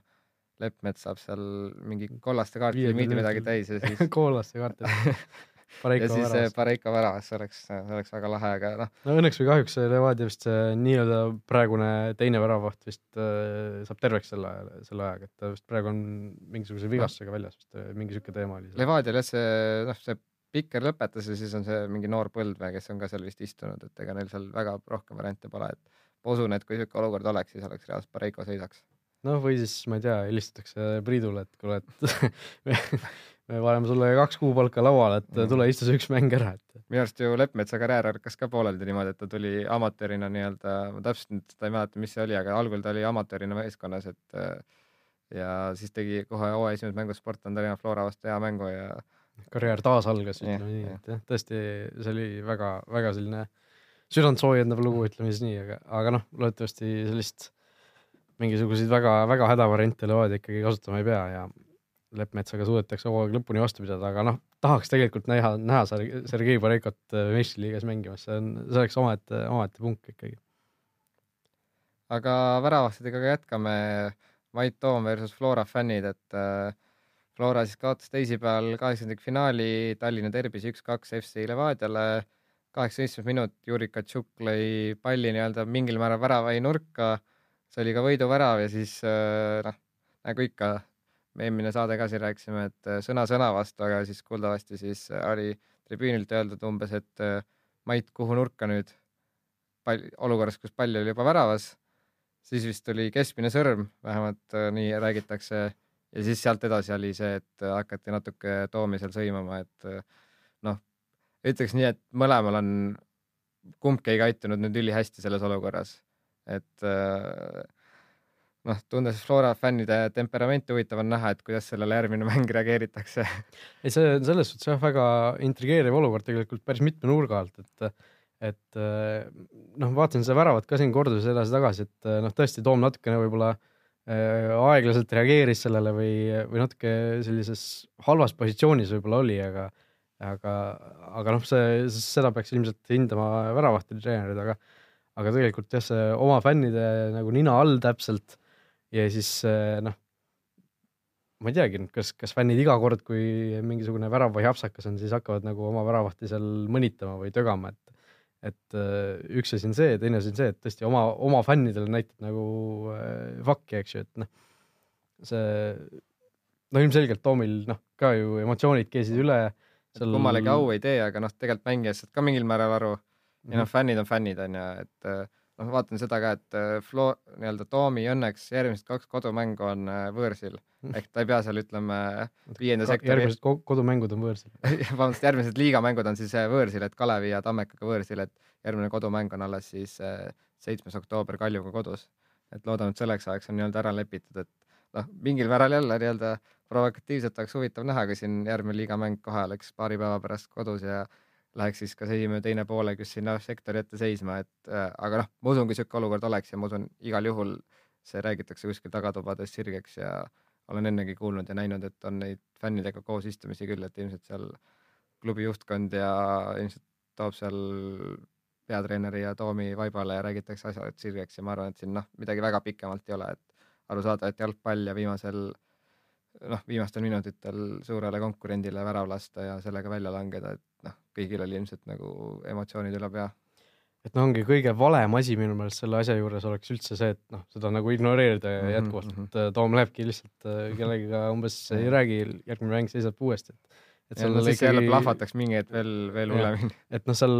Leppmets saab seal mingi kollaste kaarti Viiekümne limiidi midagi täis ja siis koolaste kaart, ja siis äh, väravas. Pareiko väravas, see oleks, see oleks väga lahe, aga noh, no õnneks või kahjuks see Levadia vist see nii-öelda praegune teine väravaht vist äh, saab terveks selle, selle ajaga, et ta vist praegu on mingisuguse vigastusega väljas vist, mingi sihuke teema oli. Levadial jah, see noh, see Pikker lõpetas ja siis on see mingi noor põldmees, kes on ka seal vist istunud, et ega neil seal väga rohkem variante pole, et ma usun, et kui sihuke olukord oleks, siis oleks reaalselt Pareiko seisaks. noh, või siis ma ei tea, helistatakse Priidule, et kuule, et me, me paneme sulle kaks kuupalka lauale, et Mhm. tule istu see üks mäng ära, et minu arust ju Leppmetsa karjäär hakkas ka pooleldi niimoodi, et ta tuli amatöörina nii-öelda, ma täpselt nüüd seda ei mäleta, mis see oli, aga algul ta oli amatöörina meeskonnas, et ja siis tegi kohe hooaja esimeses mängus Sportland Tallinna Flora vastu hea mängu ja karjäär taas algas, ütleme nii, jah. et jah, tõesti, see oli väga-väga selline südantsoojendav lugu, ütleme siis nii, aga, aga noh, loodetavasti sellist mingisuguseid väga-väga hädavariante Levadia ikkagi kasutama ei pea ja Leppmetsaga suudetakse hooaeg lõpuni vastu pidada, aga noh, tahaks tegelikult näha, näha Ser- Sergei Bareikot äh, meistriliigas mängimas, see on, see oleks omaette, omaette punk ikkagi. aga väravastidega ka jätkame. Mait Toom versus Flora fännid, et äh, Flora siis kaotas teisipäeval kaheksandikfinaali Tallinna derbis üks-kaks FC Levadiale. kaheksateistkümnes minut Juri Katšuk lõi palli nii-öelda mingil määral väravai nurka. see oli ka võiduvärav ja siis äh, noh, nagu ikka, me eelmine saade ka siin rääkisime, et äh, sõna sõna vastu, aga siis kuuldavasti siis oli tribüünilt öeldud umbes, et Mait, kuhu nurka nüüd pall, olukorras, kus pall oli juba väravas, siis vist tuli keskmine sõrm, vähemalt nii räägitakse ja siis sealt edasi oli see, et hakati natuke Toomi seal sõimama, et noh, ütleks nii, et mõlemal on, kumbki ei käitunud nüüd ülihästi selles olukorras, et äh, noh, tundes Flora fännide temperamenti, huvitav on näha, et kuidas sellele järgmine mäng reageeritakse. ei, see on selles suhtes jah, väga intrigeeriv olukord tegelikult päris mitme nurga alt, et et äh, noh, vaatasin seda väravat ka siin korduses edasi-tagasi, et äh, noh, tõesti Toom natukene võib-olla aeglaselt reageeris sellele või, või natuke sellises halvas positsioonis võib-olla oli, aga aga, aga noh, see, seda peaks ilmselt hindama väravahtide treenerid, aga, aga tegelikult jah, see oma fännide nagu nina all täpselt ja siis noh, ma ei teagi, kas, kas fännid iga kord, kui mingisugune värav või hapsakas on, siis hakkavad nagu oma väravahti seal mõnitama või tögama, et et üks asi on see, teine asi on see, et tõesti oma, oma fännidele näitad nagu äh, fakki, eks ju, et noh, see no ilmselgelt Toomil noh, ka ju emotsioonid keesid üle seal.... kummalegi au ei tee, aga noh, tegelikult mängijad saavad ka mingil määral aru ja noh, mhm. fännid on fännid, on ju, et äh, noh, vaatan seda ka, et äh, Flo nii-öelda Toomi õnneks järgmised kaks kodumängu on äh, võõrsil. ehk ta ei pea seal ütleme viienda sektori. järgmised kodumängud on võõrsil vabandust, järgmised liigamängud on siis võõrsil, et Kalevi ja Tammekaga võõrsil, et järgmine kodumäng on alles siis seitsmes oktoober Kaljuga kodus. et loodame, et selleks ajaks on nii-öelda ära lepitud, et noh, mingil määral jälle nii-öelda provokatiivselt oleks huvitav näha, kui siin järgmine liigamäng kohe oleks paari päeva pärast kodus ja läheks siis kas esimene, teine poolek just sinna sektori ette seisma, et äh, aga noh, ma usun, kui niisugune olukord oleks ja ma usun, igal juhul see räägitakse kuskil tagatubades sirgeks ja olen ennegi kuulnud ja näinud, et on neid fännidega koos istumisi küll, et ilmselt seal klubi juhtkond ja ilmselt toob seal peatreeneri ja Toomi vaibale ja räägitakse asjad sirgeks ja ma arvan, et siin noh, midagi väga pikemalt ei ole, et aru saada, et jalgpall ja viimasel noh, viimastel minutitel suurele konkurendile värav lasta ja sellega välja langeda, et noh, kõigil oli ilmselt nagu emotsioonid üle pea. Et noh, ongi kõige valem asi minu meelest selle asja juures oleks üldse see, et noh, seda nagu ignoreerida mm -hmm, jätkuvalt mm, -hmm. et Toom lähebki lihtsalt äh, kellegagi umbes ei räägi, järgmine mäng seisab uuesti, et et seal ja, siis ikkagi... jälle plahvataks mingi hetk veel, veel hullemini. et noh, seal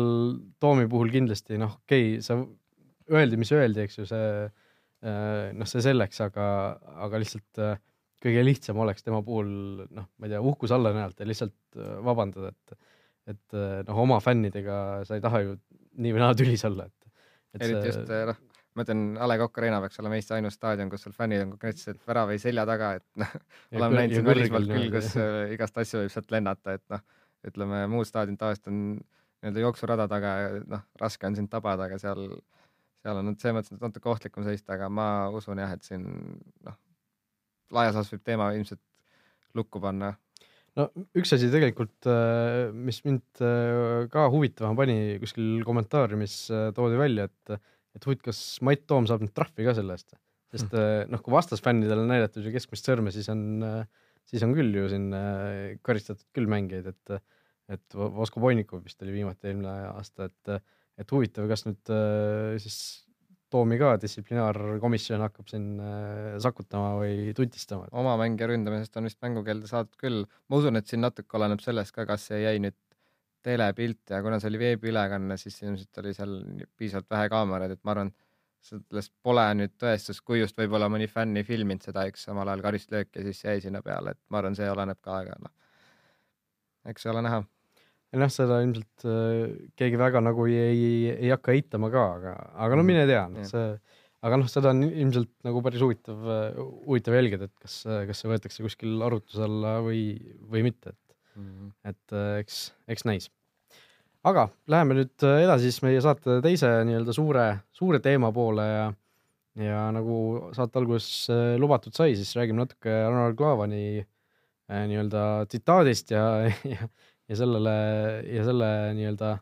Toomi puhul kindlasti noh, okei okay,, sa öeldi, mis öeldi, eks ju, see äh, noh, see selleks, aga, aga lihtsalt äh, kõige lihtsam oleks tema puhul noh, ma ei tea, uhkus alla näidata ja lihtsalt äh, vabandada, et, et äh, noh, oma fännidega sa ei taha ju nii või naa tülis olla, et, et. eriti see... just äh, noh, ma ütlen, A Le Coq Arena peaks olema Eesti ainus staadion, kus sul fännid on konkreetselt värav või selja taga, et noh, oleme näinud siin välismaalt küll, kus igast asju võib sealt lennata, et noh, ütleme muud staadionid tavaliselt on nii-öelda jooksurada taga ja noh, raske on sind tabada, aga seal, seal on selles mõttes natuke ohtlikum seista, aga ma usun jah, et siin noh, laias laastus võib teema ilmselt lukku panna. No üks asi tegelikult, äh, mis mind äh, ka huvitama pani, kuskil kommentaariumis äh, toodi välja, et, et huvitav, kas Mait Toom saab nüüd trahvi ka selle eest, sest hmm. noh, kui vastasfännidele näidatud ju keskmist sõrme, siis on, siis on küll ju siin karistatud küll mängijaid, et, et Vosko Voinikov vist oli viimati eelmine aasta, et, et huvitav, kas nüüd siis Toomi ka distsiplinaarkomisjon hakkab siin äh, sakutama või tutistama. oma mängija ründamisest on vist mängukeelde saadud küll. ma usun, et siin natuke oleneb sellest ka, kas see jäi nüüd telepilt ja kuna see oli veebiülekanne, siis ilmselt oli seal piisavalt vähe kaameraid, et ma arvan, sellest pole nüüd tõestust, kui just võib-olla mõni fänn ei filminud seda, eks samal ajal karistlöök ja siis jäi sinna peale, et ma arvan, see oleneb ka, aga noh, eks ole näha ja noh, seda ilmselt äh, keegi väga nagu ei, ei, ei hakka eitama ka, aga, aga no mine tea, noh see, aga noh, seda on ilmselt nagu päris huvitav, huvitav jälgida, et kas, kas see võetakse kuskil arutluse alla või, või mitte, et mm, -hmm. et äh, eks, eks näis. aga läheme nüüd edasi siis meie saate teise nii-öelda suure, suure teema poole ja, ja nagu saate alguses äh, lubatud sai, siis räägime natuke Ronald Clavani nii-öelda tsitaadist ja, ja ja sellele ja selle nii-öelda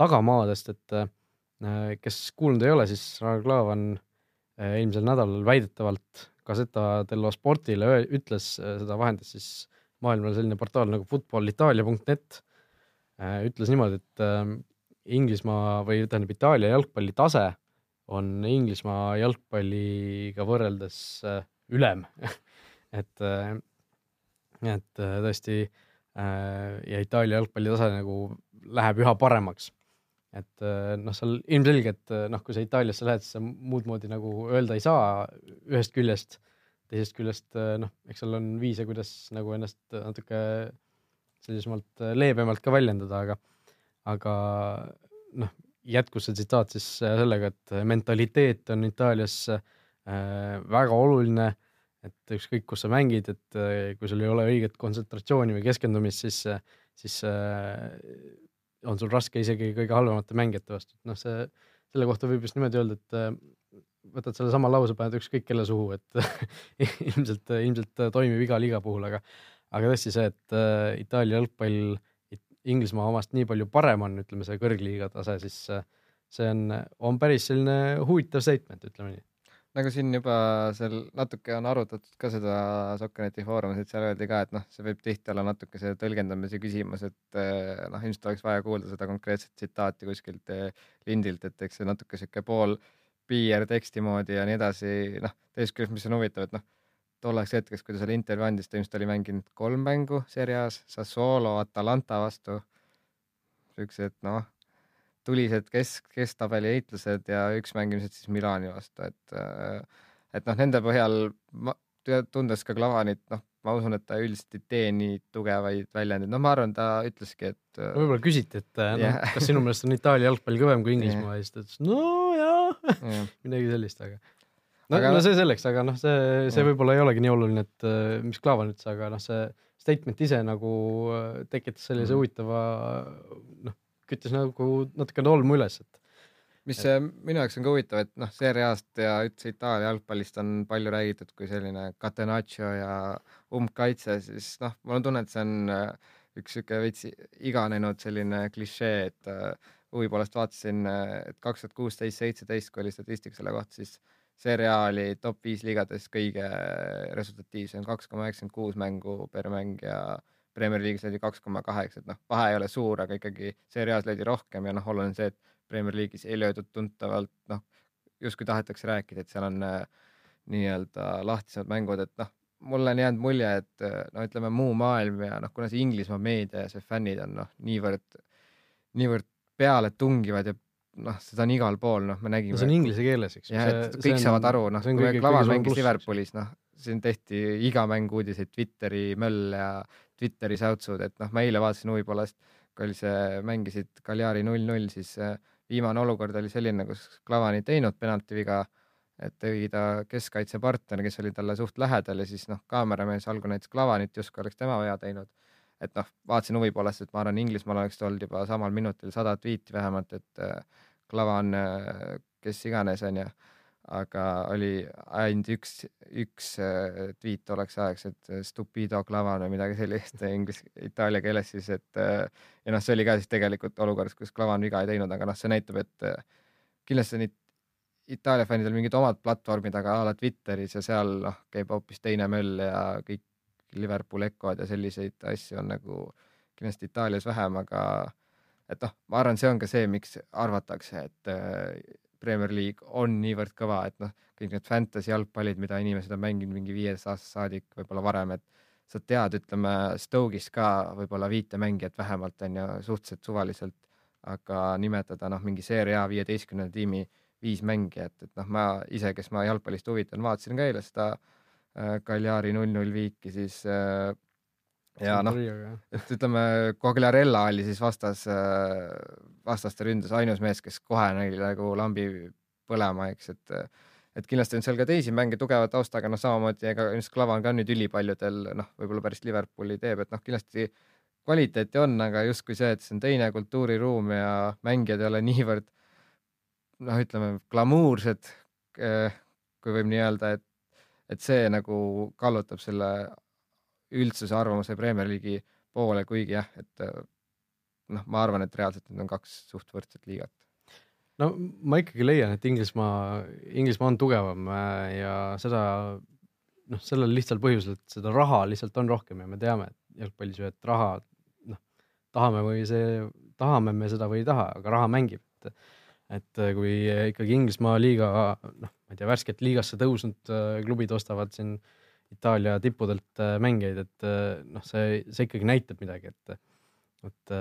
tagamaadest, et äh, kes kuulnud ei ole, siis Ragnar Klavan äh, eelmisel nädalal väidetavalt Gazeta dello Sportile ütles, äh, seda vahendas siis maailmale selline portaal nagu footballitalia.net, ütles niimoodi, et Inglismaa või tähendab Itaalia jalgpalli tase on Inglismaa jalgpalliga võrreldes äh, ülem. Et, äh, et äh, tõesti ja Itaalia jalgpalli tase nagu läheb üha paremaks. et noh, seal ilmselgelt noh, kui sa Itaaliasse lähed, siis sa muud moodi nagu öelda ei saa ühest küljest, teisest küljest noh, eks seal on viise, kuidas nagu ennast natuke sellisemalt leebemalt ka väljendada, aga aga noh, jätkus see tsitaat siis äh, sellega, et mentaliteet on Itaalias äh, väga oluline, et ükskõik, kus sa mängid, et äh, kui sul ei ole õiget kontsentratsiooni või keskendumist, siis, siis on sul raske isegi kõige halvemate mängijate vastu, et noh, see, selle kohta võib just niimoodi öelda, et võtad sellesama lause, paned ükskõik kelle suhu, et ilmselt, ilmselt toimib iga liiga puhul, aga, aga tõesti see, et Itaalia jalgpall Inglismaa omast nii palju parem on, ütleme see kõrgliiga tase, siis äh, see on, on päris selline huvitav statement, ütleme nii nagu siin juba seal natuke on arutatud ka seda Sokkerneti foorumis, et seal öeldi ka, et noh, see võib tihti olla natuke see tõlgendamise küsimus, et äh, noh, ilmselt oleks vaja kuulda seda konkreetset tsitaati kuskilt äh, lindilt, et eks see natuke sihuke pool PR teksti moodi ja nii edasi, noh, teisest küljest, mis on huvitav, et noh tolleks hetkeks, kui ta selle intervjuu andis, ta ilmselt oli mänginud kolm mängu seriaas, Sassuolo, Atalanta vastu. siuksed noh, tulised kesk, kesktabeli heitlused ja üks mäng ilmselt siis Milani vastu, et et noh, nende põhjal ma, tundes ka Klavanit, noh, ma usun, et ta üldiselt ei tee nii tugevaid väljendeid, no ma arvan, ta ütleski, et no,. võib-olla küsiti, et yeah. kas sinu meelest on Itaalia jalgpall kõvem kui Inglismaa yeah. ja siis ta ütles no jaa yeah. midagi sellist, aga no, aga... no see selleks, aga noh, see, see võib-olla ei olegi nii oluline, et äh, mis Klaavan ütles, aga noh, see statement ise nagu äh, tekitas sellise mm. huvitava noh, küttis nagu natukene tolmu üles, et mis et... minu jaoks on ka huvitav, et noh, Serie A-st ja üldse Itaalia jalgpallist on palju räägitud kui selline catenaccio ja umbkaitse, siis noh, mul on tunne, et see on äh, üks sihuke veits iganenud selline klišee, et huvi poolest vaatasin, et kaks tuhat kuusteist, seitseteist, kui oli statistika selle kohta, siis Serie A oli top viis liigades kõige resultatiivsem, kaks koma üheksakümmend kuus mängu per mäng ja Premier League'is oli kaks koma kaheksa, et noh, vahe ei ole suur, aga ikkagi Serie A-s löödi rohkem ja noh, oluline on see, et Premier League'is ei löödud tuntavalt, noh, justkui tahetakse rääkida, et seal on äh, nii-öelda lahtisemad mängud, et noh, mulle on jäänud mulje, et no ütleme, muu maailm ja noh, kuna see Inglismaa meedia ja see fännid on noh, niivõrd, niivõrd pealetungivad ja noh, seda on igal pool, noh, me nägime no,. see on inglise keeles, eks. jah, et kõik on, saavad aru, noh, kui Klavan mängis Liverpoolis, noh, siin tehti iga mäng uudiseid Twitteri möll ja Twitteri säutsud, et noh, ma eile vaatasin huvi poolest, kui oli see, mängisid Cagliari null-null, siis äh, viimane olukord oli selline, kus Klavan ei teinud penaltiviga, et tegi ta keskkaitsepartner, kes oli talle suht lähedal ja siis noh, kaameramees algul näitas Klavanit, justkui oleks tema vea teinud. Et noh, vaatasin huvi poolest, et ma arvan, Inglismaal oleks olnud juba samal minutil sada tweet'i vähemalt, et äh, Klavan, äh, kes iganes onju, aga oli ainult üks, üks äh, tweet tolleks ajaks, et stupido Klavan või midagi sellist inglise, itaalia keeles siis, et ja noh, see oli ka siis tegelikult olukorras, kus Klavan viga ei teinud, aga noh, see näitab, et kindlasti on Itaalia fännidel mingid omad platvormid, aga a la Twitteris ja seal noh, käib hoopis teine möll ja kõik Liverpool Ecod ja selliseid asju on nagu kindlasti Itaalias vähem, aga et noh, ma arvan, see on ka see, miks arvatakse, et äh, Premier League on niivõrd kõva, et noh, kõik need fantasy jalgpallid, mida inimesed on mänginud mingi viieteist aastast saadik, võib-olla varem, et sa tead, ütleme Stoke'is ka võib-olla viite mängijat vähemalt on ju suhteliselt suvaliselt, aga nimetada noh, mingi Serie A viieteistkümnenda tiimi viis mängijat, et noh, ma ise, kes ma jalgpallist huvitun, vaatasin ka eile seda äh, Äh, null null viiki, siis äh, ja noh, et ütleme, Cogliarella oli siis vastas, äh, vastaste ründes ainus mees, kes kohe nägi nagu lambi põlema, eks, et et kindlasti on seal ka teisi mänge tugeva taustaga, noh, samamoodi ega ilmselt Klavan ka nüüd ülipaljudel noh, võib-olla päris Liverpooli teeb, et noh, kindlasti kvaliteeti on, aga justkui see, et see on teine kultuuriruum ja mängijad ei ole niivõrd noh, ütleme glamuursed, kui võib nii öelda, et et see nagu kallutab selle üldsuse arvamuse Premier League'i poole, kuigi jah, et noh, ma arvan, et reaalselt need on kaks suht võrdset liigat. no ma ikkagi leian, et Inglismaa, Inglismaa on tugevam äh, ja seda noh, sellel lihtsal põhjusel, et seda raha lihtsalt on rohkem ja me teame, et jalgpallis ju, et raha noh, tahame või see tahame me seda või ei taha, aga raha mängib, et et kui ikkagi Inglismaa liiga, noh, ma ei tea, värskelt liigasse tõusnud klubid ostavad siin Itaalia tippudelt mängijaid, et noh, see, see ikkagi näitab midagi, et et,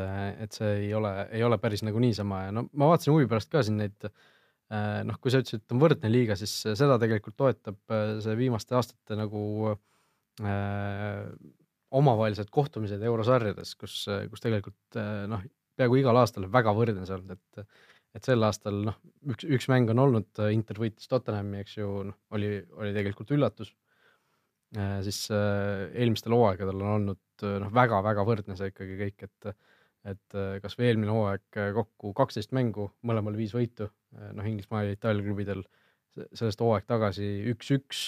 et see ei ole, ei ole päris nagu niisama ja no ma vaatasin huvi pärast ka siin neid noh, kui sa ütlesid, et on võrdne liiga, siis seda tegelikult toetab see viimaste aastate nagu äh, omavahelised kohtumised eurosarjades, kus, kus tegelikult noh, peaaegu igal aastal väga võrdne see olnud, et et sel aastal noh, üks, üks mäng on olnud, Inter võitis Tottenhami, eks ju, noh, oli, oli tegelikult üllatus äh,. Siis äh, eelmistel hooaegadel on olnud noh, väga-väga võrdne see ikkagi kõik, et et kasvõi eelmine hooaeg kokku kaksteist mängu, mõlemal viis võitu, noh, Inglismaa ja Itaalia klubidel sellest hooaeg tagasi üks-üks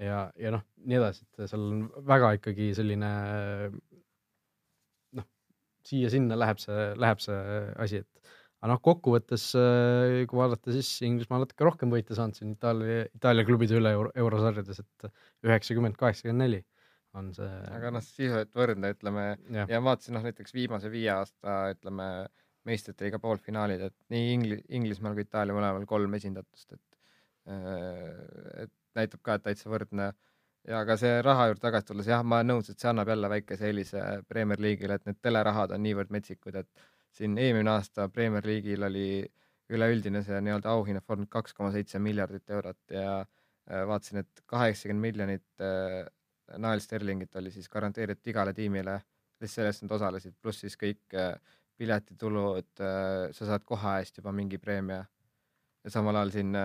ja, ja noh, nii edasi, et seal on väga ikkagi selline noh, siia-sinna läheb see, läheb see asi, et aga noh, kokkuvõttes kui vaadata, siis Inglismaa natuke rohkem võite saanud siin Itaalia, Itaalia klubide üle euro, eurosarjades, et üheksakümmend, kaheksakümmend neli on see. aga noh, sisuliselt võrdne, ütleme ja, ja vaatasin noh, näiteks viimase viie aasta, ütleme meistrite liiga poolfinaalid, et nii Ingli-, Inglismaal kui Itaalia mõlemal kolm esindatust, et et näitab ka, et täitsa võrdne. ja ka see raha juurde tagasi tulles, jah, ma olen nõus, et see annab jälle väikese eelise Premier League'ile, et need telerahad on niivõrd metsikud, et siin eelmine aasta Premier League'il oli üleüldine see nii-öelda auhinnafond kaks koma seitse miljardit eurot ja äh, vaatasin, et kaheksakümmend miljonit äh, nael sterlingit oli siis garanteeritud igale tiimile, kes sellest nad osalesid, pluss siis kõik äh, piletitulud, sa saad koha eest juba mingi preemia. ja samal ajal siin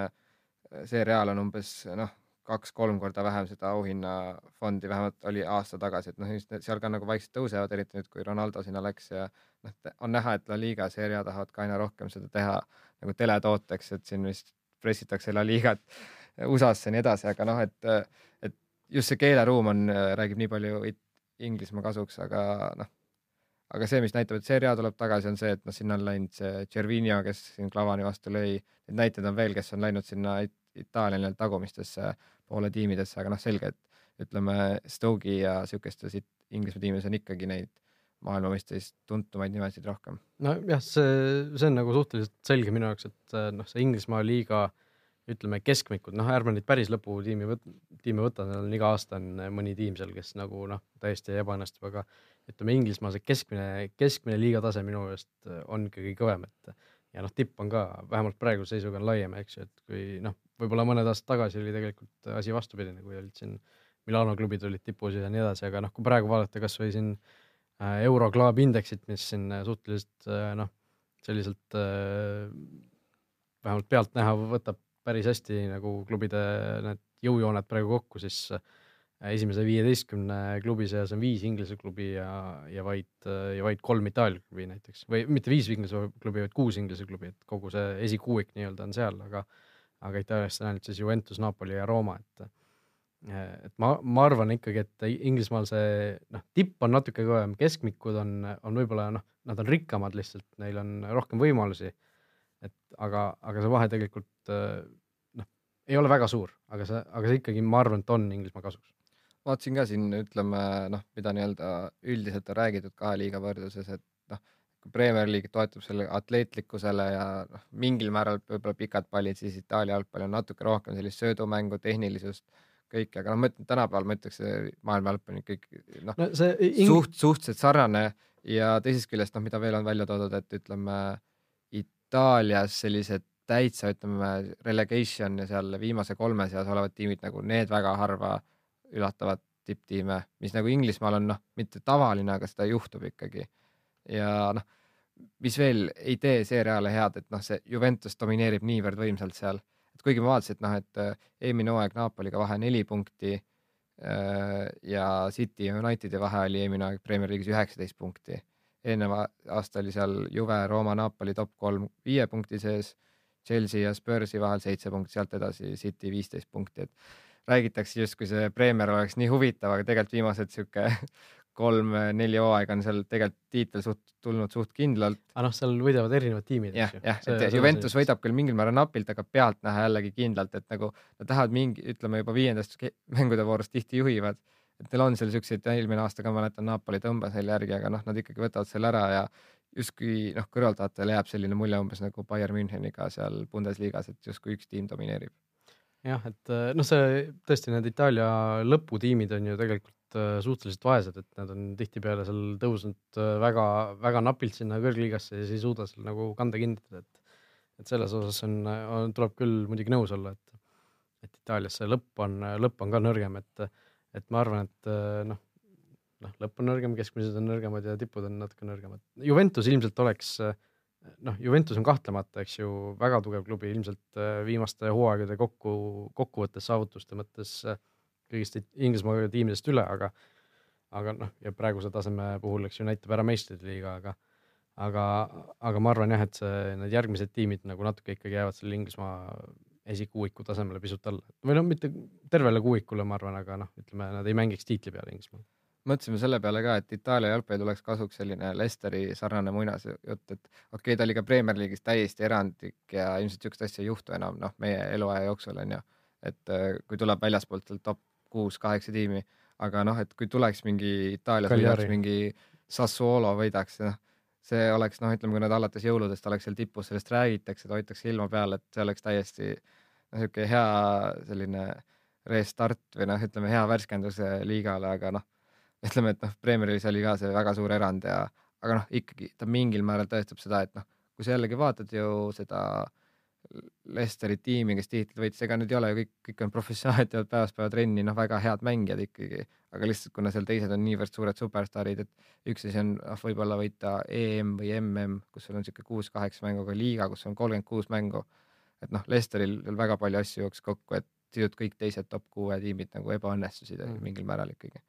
see real on umbes noh, kaks-kolm korda vähem seda auhinnafondi, vähemalt oli aasta tagasi, et noh, just seal ka nagu vaikselt tõusevad, eriti nüüd, kui Ronaldo sinna läks ja noh, on näha, et La Liga seeria tahavad ka aina rohkem seda teha nagu teletooteks, et siin vist pressitakse La Ligat USA-sse ja nii edasi, aga noh, et, et just see keeleruum on, räägib nii palju Inglismaa kasuks, aga noh, aga see, mis näitab, et seeria tuleb tagasi, on see, et noh, sinna on läinud see Cervinho, kes siin Clavani vastu lõi, neid näiteid on veel, kes on läinud sinna Itaalia nii-öelda tagumistesse poole tiimidesse, aga noh, selge, et ütleme Stoke'i ja sihukestes Inglismaa tiimides on ikkagi neid maailmameistrist tuntumaid nimesid rohkem. nojah, see, see on nagu suhteliselt selge minu jaoks, et noh, see Inglismaa liiga ütleme keskmikud, noh, ärme nüüd päris lõputiimi võt-, tiimi võta, neil on iga aasta on mõni tiim seal, kes nagu noh, täiesti ebaõnnestub, aga ütleme Inglismaa see keskmine, keskmine liiga tase minu meelest on ikkagi kõvem, et ja noh, tipp on ka vähemalt praeguse seisuga on laiem, eks ju, et kui noh, võib-olla mõned aastad tagasi oli tegelikult asi vastupidine, kui olid siin Milano klubid olid tipus ja nii edasi, aga noh, kui praegu vaadata kasvõi siin äh, Euro Club indeksit, mis siin suhteliselt äh, noh, selliselt äh, vähemalt pealtnäha võtab päris hästi nagu klubide need jõujooned praegu kokku, siis esimese viieteistkümne klubi seas on viis Inglise klubi ja, ja vaid, ja vaid kolm Itaalia klubi näiteks. Või mitte viis Inglise klubi, vaid kuus Inglise klubi, et kogu see esikuuik nii-öelda on seal, aga aga Itaaliast on ainult siis Juventus, Napoli ja Rooma, et et ma, ma arvan ikkagi, et Inglismaal see noh, tipp on natuke kõvem, keskmikud on, on võib-olla noh, nad on rikkamad lihtsalt, neil on rohkem võimalusi. et aga, aga see vahe tegelikult noh, ei ole väga suur, aga see, aga see ikkagi, ma arvan, et on Inglismaa kasuks. vaatasin ka siin, ütleme noh, mida nii-öelda üldiselt on räägitud kahe liiga võrdluses, et noh Premier League toetub selle atleetlikkusele ja noh, mingil määral võib-olla pikad pallid, siis Itaalia jalgpall on natuke rohkem sellist söödumängu, tehnilisust, kõike, aga noh, ma ütlen tänapäeval ma ütleks, maailma jalgpall on kõik noh no, ing... suht, suhteliselt sarnane ja teisest küljest noh, mida veel on välja toodud, et ütleme Itaalias sellised täitsa ütleme relegation ja seal viimase kolme seas olevad tiimid nagu need väga harva ületavad tipptiime, mis nagu Inglismaal on noh, mitte tavaline, aga seda juhtub ikkagi ja noh, mis veel ei tee seeriale head, et noh, see Juventus domineerib niivõrd võimsalt seal, et kuigi ma vaatasin, et noh, et äh, eelmine hooaeg Napoliga vahe neli punkti äh, ja City ja Unitedi vahe oli eelmine aeg Premier League'is üheksateist punkti. eelneva aasta oli seal Juve, Rooma, Napoli top kolm viie punkti sees, Chelsea ja Spursi vahel seitse punkti, sealt edasi City viisteist punkti, et räägitakse justkui see Premier oleks nii huvitav, aga tegelikult viimased sihuke kolm-neli hooaega on seal tegelikult tiitel suht, tulnud suht kindlalt. aga noh, seal võidavad erinevad tiimid. jah, jah, et Juventus võidab küll mingil määral napilt, aga pealtnäha jällegi kindlalt, et nagu nad tahavad mingi, ütleme juba viiendast mängude voorust tihti juhivad. et neil on seal siukseid, eelmine aasta ka mäletan, Napoli tõmbas neile järgi, aga noh, nad ikkagi võtavad selle ära ja justkui noh, kõrvaltvaatajale jääb selline mulje umbes nagu Bayern Müncheniga seal Bundesliga-s, et justkui üks tiim domineerib. jah, et noh, see tõesti need Itaalia lõputiimid on ju tegelikult suhteliselt vaesed, et nad on tihtipeale seal tõusnud väga-väga äh, napilt sinna kõrgliigasse ja siis ei suuda seal nagu kanda kinnitada, et et selles osas on, on, tuleb küll muidugi nõus olla, et et Itaalias see lõpp on, lõpp on ka nõrgem, et et ma arvan, et noh, noh, lõpp on nõrgem, keskmised on nõrgemad ja tipud on natuke nõrgemad. Juventus ilmselt oleks, noh, Juventus on kahtlemata, eks ju, väga tugev klubi, ilmselt äh, viimaste hooaegade kokku, kokkuvõttes saavutuste mõttes äh, kõigist Inglismaa tiimidest üle, aga aga noh, ja praeguse taseme puhul, eks ju, näitab ära meistrite liiga, aga aga, aga ma arvan jah, et see, need järgmised tiimid nagu natuke ikkagi jäävad selle Inglismaa esikuuiku tasemele pisut alla või noh, mitte tervele kuuikule, ma arvan, aga noh, ütleme, nad ei mängiks tiitli peale Inglismaal mõtlesime selle peale ka, et Itaalia jalgpalli tuleks kasuks selline Lesteri sarnane muinasjutt, et okei okay,, ta oli ka Premier League'is täiesti erandlik ja ilmselt siukest asja ei juhtu enam noh, meie eluaja jooksul onju. et äh, kui tuleb väljaspoolt top kuus-kaheksa tiimi, aga noh, et kui tuleks mingi Itaalias võidaks mingi Sassuolo võidaks, noh see oleks noh, ütleme, kui nad alates jõuludest oleks seal tipus, sellest räägitakse, ta hoitakse silma peal, et see oleks täiesti noh, niisugune hea selline restart või noh, ütleme hea värskendus liigale, aga noh, ütleme, et noh, Premieris oli ka see väga suur erand ja aga noh, ikkagi ta mingil määral tõestab seda, et noh, kui sa jällegi vaatad ju seda Lesteri tiimi, kes tiitlit võitis, ega need ei ole ju kõik, kõik on professionaalid, teevad päevast päeva trenni, noh, väga head mängijad ikkagi, aga lihtsalt kuna seal teised on niivõrd suured superstaarid, et üks asi on noh, võib-olla võita EM või MM, kus sul on niisugune kuus-kaheksa mänguga liiga, kus on kolmkümmend kuus mängu. et noh, Lesteril veel väga palju asju jooksis kokku, et sisuliselt kõik teised top kuue tiimid nagu ebaõnnestusid mm. mingil määral ikkagi.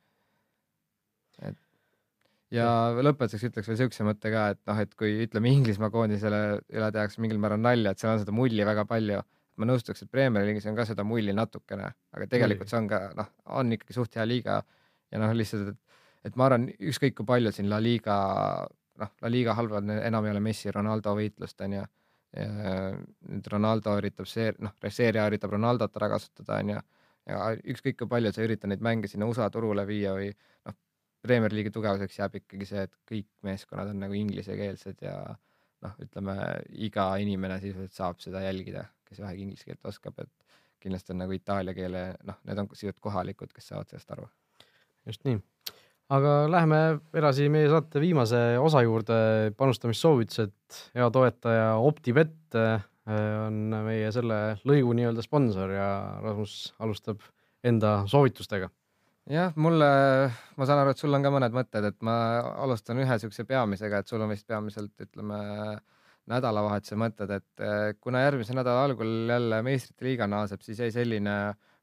Ja lõpetuseks ütleks veel siukse mõtte ka, et noh, et kui ütleme Inglismaa koondisele üle tehakse mingil määral nalja, et seal on seda mulli väga palju. ma nõustuks, et Premier League'is on ka seda mulli natukene, aga tegelikult see on ka noh, on ikkagi suht hea liiga ja noh, lihtsalt, et, et ma arvan, ükskõik kui palju siin La Liga, noh, La Liga halvad enam ei ole Messi, Ronaldo võitlust onju. nüüd Ronaldo üritab see, noh, seeria üritab Ronaldot ära kasutada onju ja ükskõik kui palju sa üritad neid mänge sinna USA turule viia või noh, Premier League'i tugevuseks jääb ikkagi see, et kõik meeskonnad on nagu inglisekeelsed ja noh, ütleme iga inimene sisuliselt saab seda jälgida, kes vähegi inglise keelt oskab, et kindlasti on nagu itaalia keele, noh, need on sisuliselt kohalikud, kes saavad sellest aru. just nii, aga läheme edasi meie saate viimase osa juurde, panustamissoovitused, hea toetaja OpTibet äh, on meie selle lõigu nii-öelda sponsor ja Rasmus alustab enda soovitustega jah, mulle, ma saan aru, et sul on ka mõned mõtted, et ma alustan ühe siukse peamisega, et sul on vist peamiselt ütleme nädalavahetuse mõtted, et eh, kuna järgmise nädala algul jälle meistrite liiga naaseb, siis jäi selline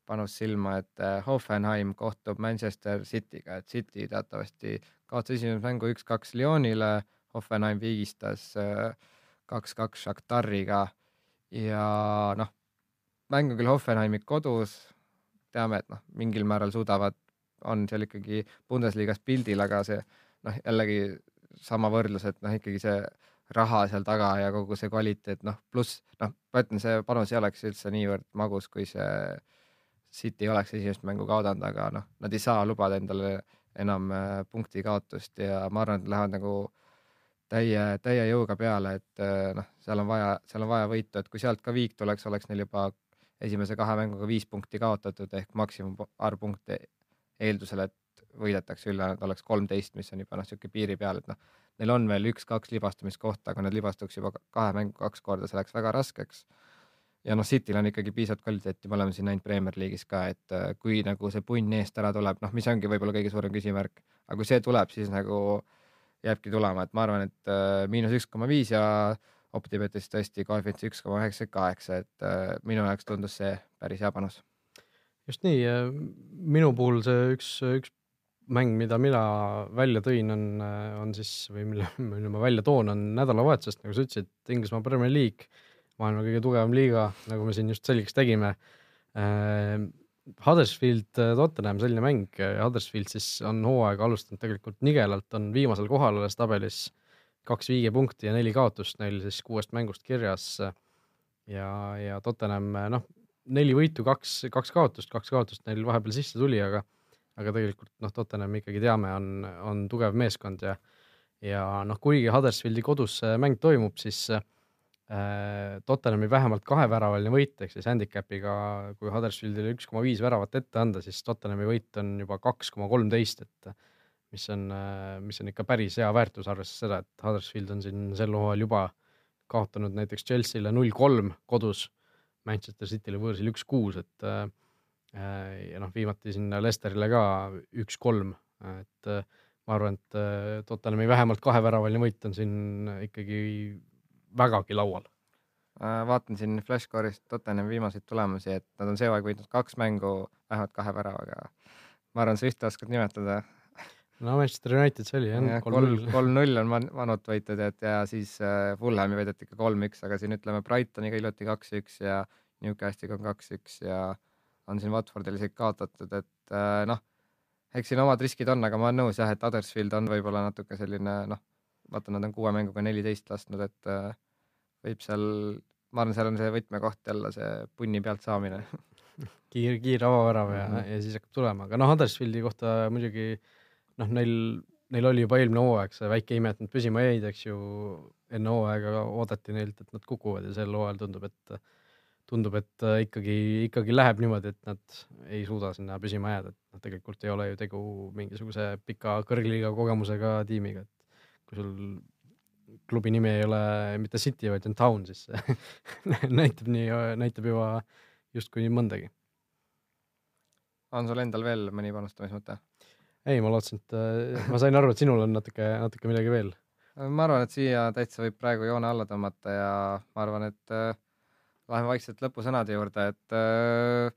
panus silma, et eh, Hoffenheim kohtub Manchester City'ga, et City teatavasti kaotas esimese mängu üks-kaks Lyonile, Hoffenheim viigistas eh, kaks-kaks Shakhtariga ja noh, mäng on küll Hoffenheimi kodus, teame, et noh, mingil määral suudavad on seal ikkagi Bundesliga-s pildil, aga see noh, jällegi sama võrdlus, et noh, ikkagi see raha seal taga ja kogu see kvaliteet, noh, pluss noh, ma ütlen, see panus ei oleks üldse niivõrd magus, kui see City oleks esimest mängu kaotanud, aga noh, nad ei saa lubada endale enam äh, punkti kaotust ja ma arvan, et lähevad nagu täie, täie jõuga peale, et äh, noh, seal on vaja, seal on vaja võitu, et kui sealt ka viik tuleks, oleks neil juba esimese kahe mänguga viis punkti kaotatud ehk maksimum arv punkte eeldusel, et võidetakse üle, et oleks kolmteist, mis on juba noh, niisugune piiri peal, et noh, neil on veel üks-kaks libastumiskohta, aga need libastuks juba kahe mängu kaks korda, see läks väga raskeks. ja noh, Cityl on ikkagi piisavalt kvaliteeti, me oleme siin näinud Premier League'is ka, et äh, kui nagu see punn eest ära tuleb, noh, mis ongi võib-olla kõige suurem küsimärk, aga kui see tuleb, siis nagu jääbki tulema, et ma arvan, et äh, miinus üks koma viis ja Optibetis tõesti koefitsient üks koma üheksakümmend kaheksa, et äh, minu jaoks tundus see päris hea panus just nii, minu puhul see üks, üks mäng, mida mina välja tõin, on, on siis või mille, mille ma välja toon, on nädalavahetusest, nagu sa ütlesid, Inglismaa Premier League, maailma kõige tugevam liiga, nagu me siin just selgeks tegime äh,. Huddersfield, Tottenham, selline mäng, Huddersfield siis on hooaega alustanud tegelikult nigelalt, on viimasel kohal alles tabelis kaks viigepunkti ja neli kaotust neil siis kuuest mängust kirjas. ja, ja Tottenham, noh neli võitu, kaks, kaks kaotust, kaks kaotust neil vahepeal sisse tuli, aga aga tegelikult noh, Tottenham ikkagi teame, on, on tugev meeskond ja ja noh, kuigi Huddersfieldi kodus mäng toimub, siis äh, Tottenhami vähemalt kaheväravaline võit, ehk siis handicap'iga, kui Huddersfieldile üks koma viis väravat ette anda, siis Tottenhami võit on juba kaks koma kolmteist, et mis on, mis on ikka päris hea väärtus, arvestades seda, et Huddersfield on siin sel hooajal juba kaotanud näiteks Chelsea'le null kolm kodus, Manchester City'le võõrsil üks kuus, et äh, ja noh, viimati sinna Lesterile ka üks kolm, et äh, ma arvan, et äh, Tottenhami vähemalt kaheväravaline võit on siin ikkagi vägagi laual. vaatan siin Flashcore'ist Tottenhami viimaseid tulemusi, et nad on see hooaeg võitnud kaks mängu vähemalt kahe väravaga. ma arvan, sa ühte oskad nimetada no Manchester United see oli jah, kolm-null. kolm-null on Manut võitud, et ja siis äh, Fulhami võideti ikka kolm-üks, aga siin ütleme Brightoniga hiljuti kaks-üks ja Newcastle'iga on kaks-üks ja on siin Watfordil isegi kaotatud, et äh, noh, eks siin omad riskid on, aga ma olen nõus jah, et Huddersfield on võib-olla natuke selline noh, vaata, nad on kuue mänguga neliteist lasknud, et äh, võib seal, ma arvan, seal on see võtmekoht jälle see punni pealt saamine kiir, kiire avavärav ja mm, -hmm. ja siis hakkab tulema, aga noh, Huddersfieldi kohta muidugi äh, noh, neil, neil oli juba eelmine hooaeg see väike ime, et nad püsima jäid, eks ju, enne hooaega oodati neilt, et nad kukuvad ja sel hooajal tundub, et tundub, et ikkagi, ikkagi läheb niimoodi, et nad ei suuda sinna püsima jääda, et noh, tegelikult ei ole ju tegu mingisuguse pika kõrgliiga kogemusega tiimiga, et kui sul klubi nimi ei ole mitte City, vaid on Town, siis see näitab nii, näitab juba justkui mõndagi. on sul endal veel mõni panustamismõte? Ei, ma lootsin, et äh, ma sain aru, et sinul on natuke, natuke midagi veel. ma arvan, et siia täitsa võib praegu joone alla tõmmata ja ma arvan, et äh, läheme vaikselt lõpusõnade juurde, et äh,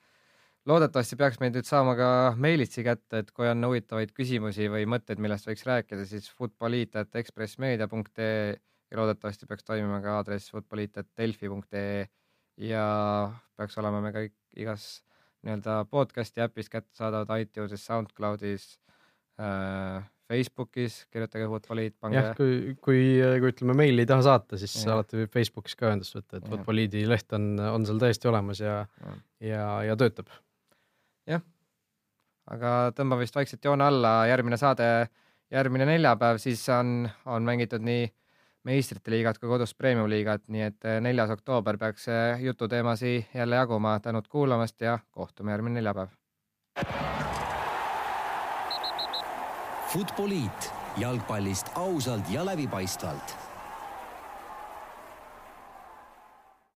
loodetavasti peaks meid nüüd saama ka meilitsi kätte, et kui on huvitavaid küsimusi või mõtteid, millest võiks rääkida, siis futboliit.ekspressmeedia.ee ja loodetavasti peaks toimima ka aadress futboliit.delfi.ee ja peaks olema me kõik igas nii-öelda podcast'i äpis kättesaadavad iTunesis, SoundCloudis Facebookis, kirjutage Futboliit, pange. jah, kui, kui, kui ütleme meili ei taha saata, siis ja. alati võib Facebookis ka ühendust võtta, et Futboliidi leht on, on seal täiesti olemas ja, ja, ja, ja töötab. jah, aga tõmbame vist vaikselt joone alla, järgmine saade, järgmine neljapäev, siis on, on mängitud nii meistrite liigat kui kodus premium-liigat, nii et neljas oktoober peaks jututeemasi jälle jaguma. tänud kuulamast ja kohtume järgmine neljapäev. Futboliit. Jalgpallist ausalt ja läbipaistvalt